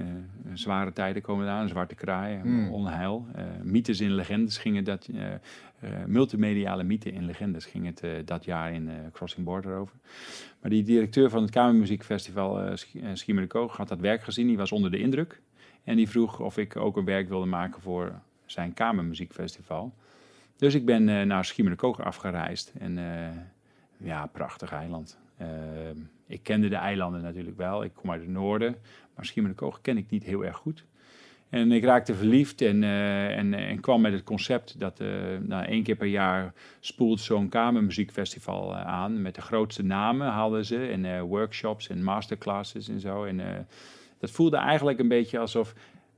zware tijden komen eraan, een zwarte kraai, mm. onheil. mythes in legendes gingen dat. multimediale mythen in legendes ging het dat jaar in Crossing Border over. Maar die directeur van het Kamermuziekfestival uh, Schiemerikoog had dat werk gezien. Die was onder de indruk. En die vroeg of ik ook een werk wilde maken voor zijn kamermuziekfestival. Dus ik ben uh, naar Schiermonnikoog afgereisd. En uh, ja, prachtig eiland. Uh, ik kende de eilanden natuurlijk wel. Ik kom uit het noorden. Maar Schiermonnikoog ken ik niet heel erg goed. En ik raakte verliefd en, en, en kwam met het concept dat nou, één keer per jaar spoelt zo'n kamermuziekfestival aan. Met de grootste namen hadden ze. En workshops en masterclasses en zo. En dat voelde eigenlijk een beetje alsof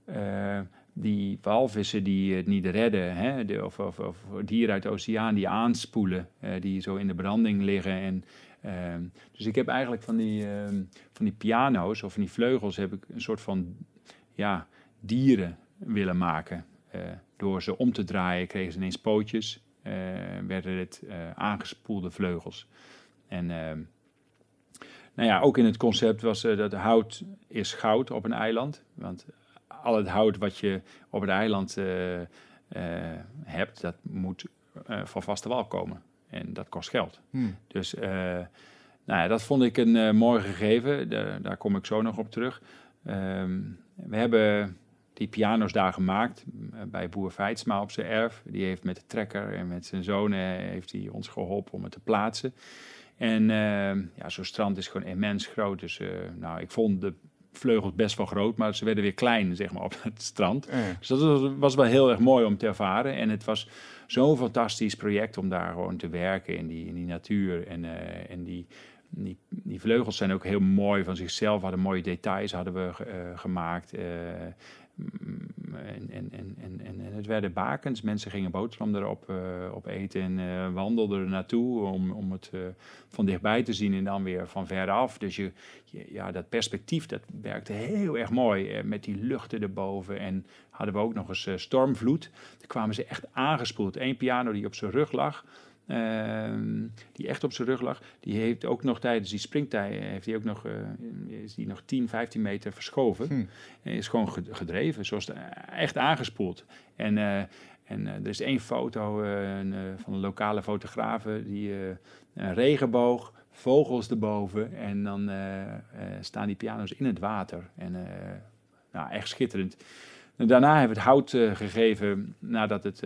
uh, die walvissen die het niet redden, hè, of, of, of, dieren uit de oceaan die aanspoelen, uh, die zo in de branding liggen. En, uh, dus ik heb eigenlijk van die, ehm, van die piano's of van die vleugels heb ik een soort van ja, dieren willen maken. Eh, door ze om te draaien kregen ze ineens pootjes, werden het aangespoelde vleugels. En ehm, nou ja, ook in het concept was uh, dat hout is goud op een eiland. Want al het hout wat je op het eiland uh, uh, hebt, dat moet van vaste wal komen. En dat kost geld. Hmm. Dus nou ja, dat vond ik een mooi gegeven. De, daar kom ik zo nog op terug. Um, we hebben die piano's daar gemaakt bij boer Feitsma op zijn erf. Die heeft met de trekker en met zijn zonen heeft hij ons geholpen om het te plaatsen. En uh, ja, zo'n strand is gewoon immens groot. Dus uh, nou, ik vond de vleugels best wel groot, maar ze werden weer klein, zeg maar, op het strand. Dus dat was, wel heel erg mooi om te ervaren. En het was zo'n fantastisch project om daar gewoon te werken in die, in die natuur. En, uh, en die, die, die, vleugels zijn ook heel mooi van zichzelf, hadden mooie details hadden we gemaakt. En, en, en, en, en het werden bakens. Mensen gingen boterham erop uh, op eten en uh, wandelden er naartoe om, om het uh, van dichtbij te zien en dan weer van veraf. Dus je, je, ja, dat perspectief dat werkte heel erg mooi met die luchten erboven. En hadden we ook nog eens stormvloed. Daar kwamen ze echt aangespoeld. Eén piano die op zijn rug lag. Ehm, die echt op zijn rug lag, die heeft ook nog tijdens die springtij heeft hij ook nog, uh, is die nog 10, 15 meter verschoven. Hm. En is gewoon gedreven, zoals echt aangespoeld. En, uh, en uh, er is één foto van een lokale fotografen, die een regenboog, vogels erboven en dan staan die piano's in het water. En nou, echt schitterend. En daarna hebben we het hout gegeven nadat het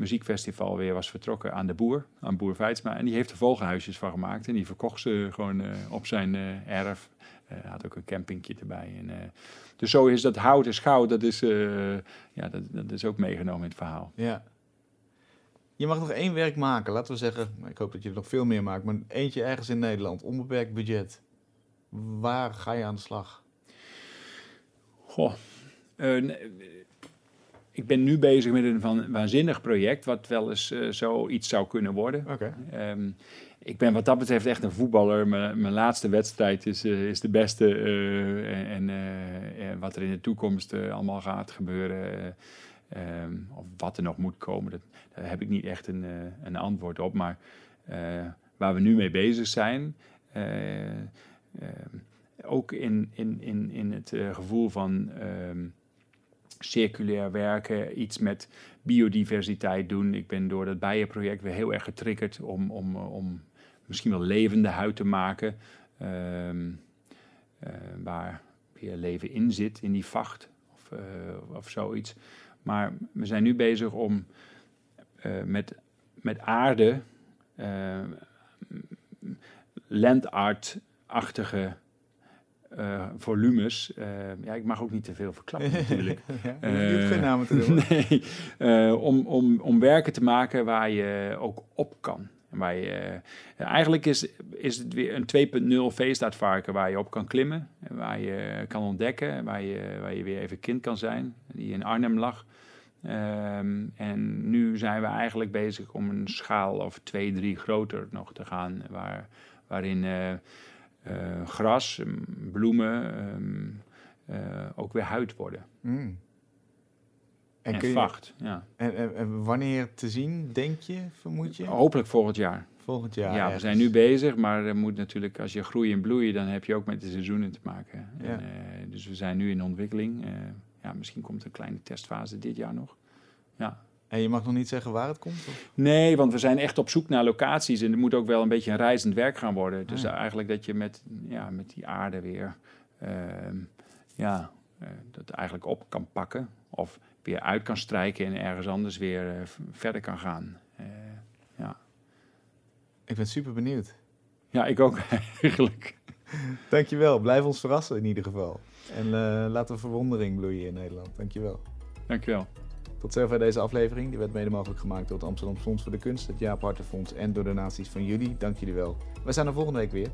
muziekfestival weer was vertrokken aan de boer, aan boer Veitsma. En die heeft er vogelhuisjes van gemaakt en die verkocht ze gewoon op zijn erf. Hij had ook een campingje erbij. En, dus zo is dat hout en schouw, dat is, ja, dat, dat is ook meegenomen in het verhaal. Ja. Je mag nog één werk maken, laten we zeggen. Ik hoop dat je er nog veel meer maakt, maar eentje ergens in Nederland, onbeperkt budget. Waar ga je aan de slag? Goh, uh, ik ben nu bezig met een van, waanzinnig project, wat wel eens uh, zoiets zou kunnen worden. Okay. Um, ik ben wat dat betreft echt een voetballer. Mijn, mijn laatste wedstrijd is, uh, is de beste. Uh, en, en wat er in de toekomst allemaal gaat gebeuren, um, of wat er nog moet komen, dat, daar heb ik niet echt een, een antwoord op. Maar waar we nu mee bezig zijn, ehm, ook in, in, in, in het gevoel van circulair werken, iets met biodiversiteit doen. Ik ben door dat bijenproject weer heel erg getriggerd om, om, om misschien wel levende huid te maken. Um, uh, waar weer leven in zit, in die vacht of, uh, of zoiets. Maar we zijn nu bezig om met, met aarde landart-achtige uh, volumes. Uh, ja, ik mag ook niet te veel verklappen natuurlijk. ja, je hoeft geen namen te doen. nee, om, om, om werken te maken waar je ook op kan. Waar je, eigenlijk is, is het weer een 2.0 veestaatvarken waar je op kan klimmen. Waar je kan ontdekken, waar je, waar je weer even kind kan zijn. Die in Arnhem lag. Um, en nu zijn we eigenlijk bezig om een schaal of twee, drie groter nog te gaan. Waar, waarin uh, gras, bloemen um, uh, ook weer huid worden. Mm. En, en vacht, ja. En, en, en, wanneer te zien, denk je, vermoed je? Hopelijk volgend jaar. Volgend jaar, Ja, we zijn nu bezig, maar er moet natuurlijk, als je groeit en bloeit, dan heb je ook met de seizoenen te maken. Ja. En, uh, dus we zijn nu in ontwikkeling. ja, misschien komt een kleine testfase dit jaar nog. Ja. En je mag nog niet zeggen waar het komt? Of? Nee, want we zijn echt op zoek naar locaties. En het moet ook wel een beetje een reizend werk gaan worden. Dus ah, ja. eigenlijk dat je met, ja, met die aarde weer uh, ja, uh, dat eigenlijk op kan pakken. Of weer uit kan strijken en ergens anders weer uh, verder kan gaan. ja. Ik ben super benieuwd. Ja, ik ook eigenlijk. Dankjewel. Blijf ons verrassen in ieder geval. En laten we verwondering bloeien in Nederland. Dankjewel. Dankjewel. Tot zover deze aflevering. Die werd mede mogelijk gemaakt door het Amsterdam Fonds voor de Kunst, het Jaap Hartenfonds en door donaties van jullie. Dank jullie wel. We zijn er volgende week weer.